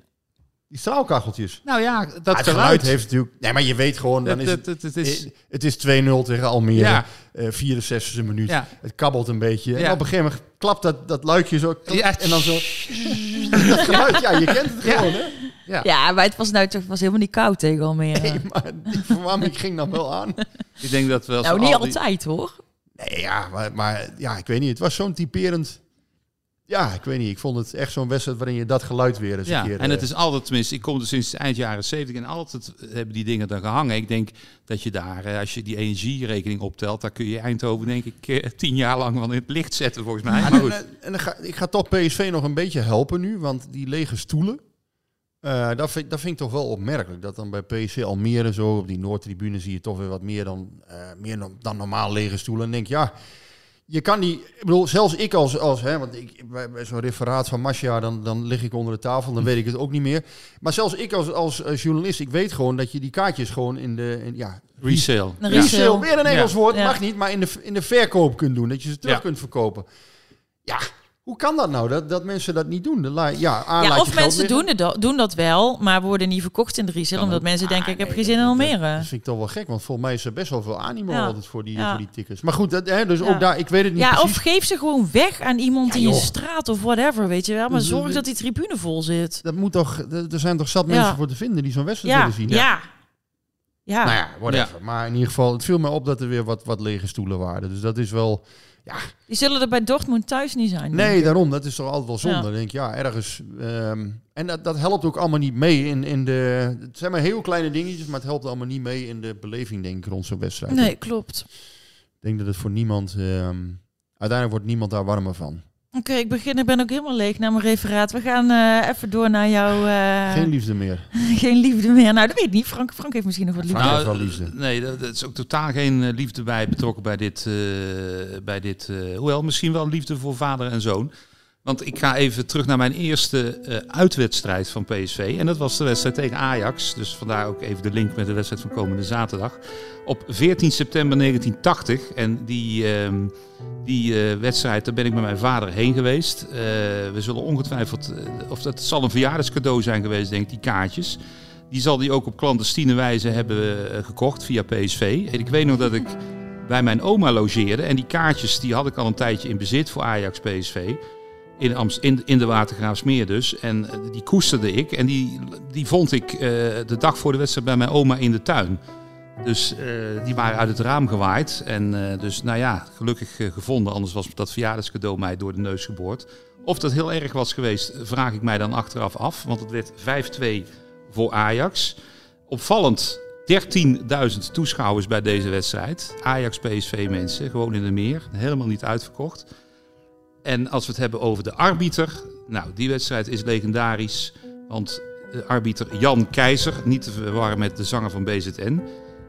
Die straalkacheltjes. Nou ja, dat Ah, het geluid geluid heeft natuurlijk... Nee, maar je weet gewoon, dan Het, is het... het, het, het is, Het is 2-0 tegen Almere. Ja. Eh 64e minuut. Ja. Het kabbelt een beetje. En op een gegeven moment klapt dat, dat luikje zo. klap, Ja. En dan zo. dat geluid, ja, je kent het Ja. gewoon, hè? Ja, maar het was nou toch het was helemaal niet koud tegen Almere. Nee, maar die verwarming ging dan wel aan. ik denk dat we als nou, niet al die- altijd hoor. Nee, ja, maar, maar ja, ik weet niet. Het was zo'n typerend. Ja, ik weet niet. Ik vond het echt zo'n wedstrijd waarin je dat geluid weer eens Ja, een keer. en het eh, is altijd, tenminste, ik kom er sinds eind jaren 70 en altijd hebben die dingen dan gehangen. Ik denk dat je daar, eh, als je die energierekening optelt, daar kun je Eindhoven denk ik eh, tien jaar lang van in het licht zetten volgens mij. En, Maar goed. en, en ga, ik ga toch PSV nog een beetje helpen nu, want die lege stoelen. Eh dat, vind, dat vind ik toch wel opmerkelijk. Dat dan bij PSV Almere zo op die Noordtribune zie je toch weer wat meer dan, eh, meer dan, dan normaal lege stoelen. En denk ja, je kan die, ik bedoel, zelfs ik als, als hè, want ik, bij, bij zo'n referaat van Masja, dan, dan lig ik onder de tafel, dan weet ik het ook niet meer. Maar zelfs ik als, als eh, journalist, ik weet gewoon dat je die kaartjes gewoon in de, in, ja, Resale. Ja. resale. resale, weer een Engels Ja. woord, Ja. mag niet, maar in de, in de verkoop kunt doen, dat je ze terug Ja. kunt verkopen. Ja, hoe kan dat nou, dat, dat mensen dat niet doen? De ja, A, Ja, of mensen doen, het, do- doen dat wel, maar worden niet verkocht in de resale. Omdat mensen denken, ik heb geen zin in Almere. Dat vind ik toch wel gek, want volgens mij is er best wel veel animo Ja. altijd voor die, Ja. voor die tickets. Maar goed, dat, hè, dus ook daar, ik weet het niet Ja, precies. of geef ze gewoon weg aan iemand in je straat of whatever, weet je wel. Maar Dus, zorg dat die tribune vol zit. Dat moet toch, er zijn toch zat mensen voor te vinden die zo'n wedstrijd Ja, willen zien. ja. Ja. Nou ja, whatever. Maar in ieder geval, het viel mij op dat er weer wat, wat lege stoelen waren. Dus dat is wel... Die zullen er bij Dortmund thuis niet zijn. Nee, daarom. Dat is toch altijd wel zonde. Ja. Denk ja, ergens... ehm, en dat, dat helpt ook allemaal niet mee in, in de... Het zijn maar heel kleine dingetjes, maar het helpt allemaal niet mee in de beleving, denk ik, rond zo'n wedstrijd. Nee, klopt. Ik denk dat het voor niemand... ehm, uiteindelijk wordt niemand daar warmer van. Oké, ik begin. Ik ben ook helemaal leeg naar mijn referaat. We gaan eh, even door naar jouw... eh, Geen liefde meer. geen liefde meer. Nou, dat weet ik niet. Frank, Frank heeft misschien nog wat liefde. Nou, wel liefde. Nee, dat, dat is ook totaal geen eh, liefde bij betrokken bij dit. eh, bij dit eh, hoewel, misschien wel liefde voor vader en zoon. Want ik ga even terug naar mijn eerste eh, uitwedstrijd van PSV. En dat was de wedstrijd tegen Ajax. Dus vandaar ook even de link met de wedstrijd van komende zaterdag. Op 14 september 1980. En die, ehm, die eh, wedstrijd, daar ben ik met mijn vader heen geweest. Eh, we zullen ongetwijfeld, of dat zal een verjaardagscadeau zijn geweest, denk ik, die kaartjes. Die zal die ook op clandestine wijze hebben gekocht via PSV. Ik weet nog dat ik bij mijn oma logeerde. En die kaartjes die had ik al een tijdje in bezit voor Ajax PSV. In, in, de Watergraafsmeer dus. En eh, die koesterde ik. En die, die vond ik eh, de dag voor de wedstrijd bij mijn oma in de tuin. Dus die waren uit het raam gewaaid. En dus, nou ja, gelukkig gevonden. Anders was dat verjaardagscadeau mij door de neus geboord. Of dat heel erg was geweest, vraag ik mij dan achteraf af. Want het werd 5-2 voor Ajax. Opvallend 13.000 toeschouwers bij deze wedstrijd. Ajax-PSV mensen, gewoon in de meer. Helemaal niet uitverkocht. En als we het hebben over de arbiter. Nou, die wedstrijd is legendarisch. Want de arbiter Jan Keizer, niet te verwarren met de zanger van BZN.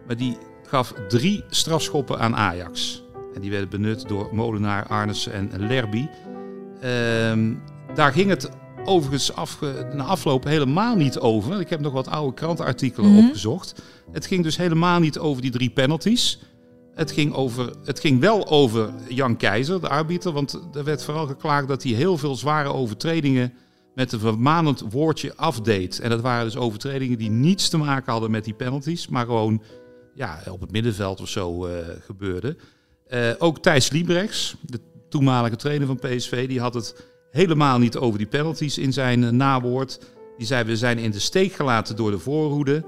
Maar die gaf drie strafschoppen aan Ajax. En die werden benut door Molenaar, Arnissen en Lerby. Ehm, daar ging het overigens af, na afloop helemaal niet over. Ik heb nog wat oude krantenartikelen mhm. opgezocht. Het ging dus helemaal niet over die drie penalties. Het ging, over, het ging wel over Jan Keizer, de arbiter. Want er werd vooral geklaagd dat hij heel veel zware overtredingen met een vermanend woordje afdeed. En dat waren dus overtredingen die niets te maken hadden met die penalties. Maar gewoon ja, op het middenveld of zo uh, gebeurden. Uh, ook Thijs Liebrechts, de toenmalige trainer van PSV, die had het helemaal niet over die penalties in zijn uh, nawoord. Die zei, we zijn in de steek gelaten door de voorhoede.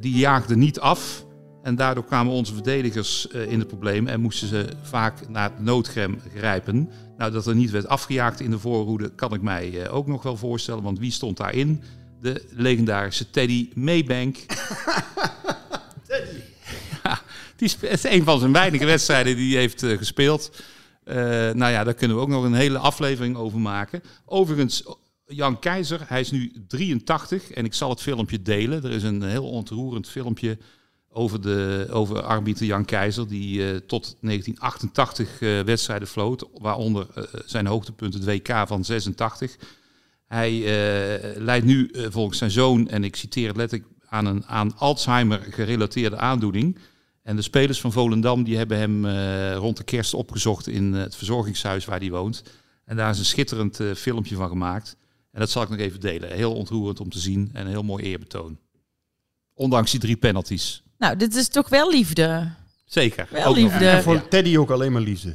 Die jaagden niet af. En daardoor kwamen onze verdedigers uh, in de problemen en moesten ze vaak naar het noodgrem grijpen. Nou, dat er niet werd afgejaagd in de voorhoede kan ik mij ook nog wel voorstellen. Want wie stond daarin? De legendarische Teddy Maybank. Teddy. Ja, die is een van zijn weinige wedstrijden die hij heeft gespeeld. Uh, nou ja, daar kunnen we ook nog een hele aflevering over maken. Overigens, Jan Keizer, hij is nu 83 en ik zal het filmpje delen. Er is een heel ontroerend filmpje over, de, over arbiter Jan Keizer, die uh, tot 1988 uh, eh, wedstrijden floot, waaronder zijn hoogtepunt het WK van 86. Hij leidt nu volgens zijn zoon, en ik citeer het letterlijk, aan een aan Alzheimer gerelateerde aandoening. En de spelers van Volendam die hebben hem rond de kerst opgezocht in eh, het verzorgingshuis waar hij woont. En daar is een schitterend filmpje van gemaakt. En dat zal ik nog even delen. Heel ontroerend om te zien en een heel mooi eerbetoon. Ondanks die drie penalties. Nou, dit is toch wel liefde. Zeker. Wel liefde. En voor Teddy ook alleen maar liefde.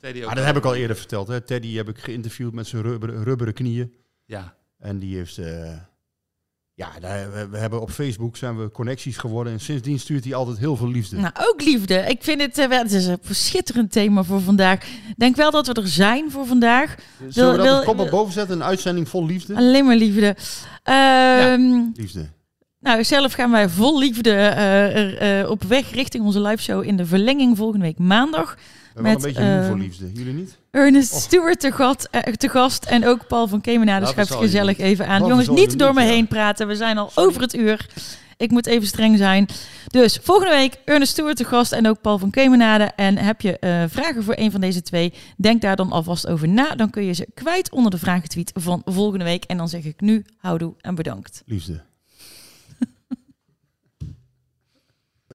Teddy ook maar dat heb ik al eerder verteld. Hè. Teddy heb ik geïnterviewd met zijn rubberen, rubberen knieën. Ja. En die heeft... Ja, we, we, hebben op Facebook zijn we connecties geworden. En sindsdien stuurt hij altijd heel veel liefde. Nou, ook liefde. Ik vind het, uh, het is een schitterend thema voor vandaag. Ik denk wel dat we er zijn voor vandaag. Zullen we dat wil, kop boven zetten? Een uitzending vol liefde? Alleen maar liefde. Uh, ja, liefde. Nou, zelf gaan wij vol liefde uh, uh, op weg richting onze live show in de verlenging volgende week maandag. Met, een beetje uh, voor liefde. Jullie niet? Ernest oh. Stewart te, uh, te, gast en ook Paul van Kemenade schuift gezellig even aan. Jongens, niet door me heen praten. We zijn al over het uur. Ik moet even streng zijn. Dus volgende week Ernest Stewart te gast en ook Paul van Kemenade. En heb je uh, vragen voor een van deze twee? Denk daar dan alvast over na. Dan kun je ze kwijt onder de vragentweet van volgende week. En dan zeg ik nu houdoe en bedankt. Liefde.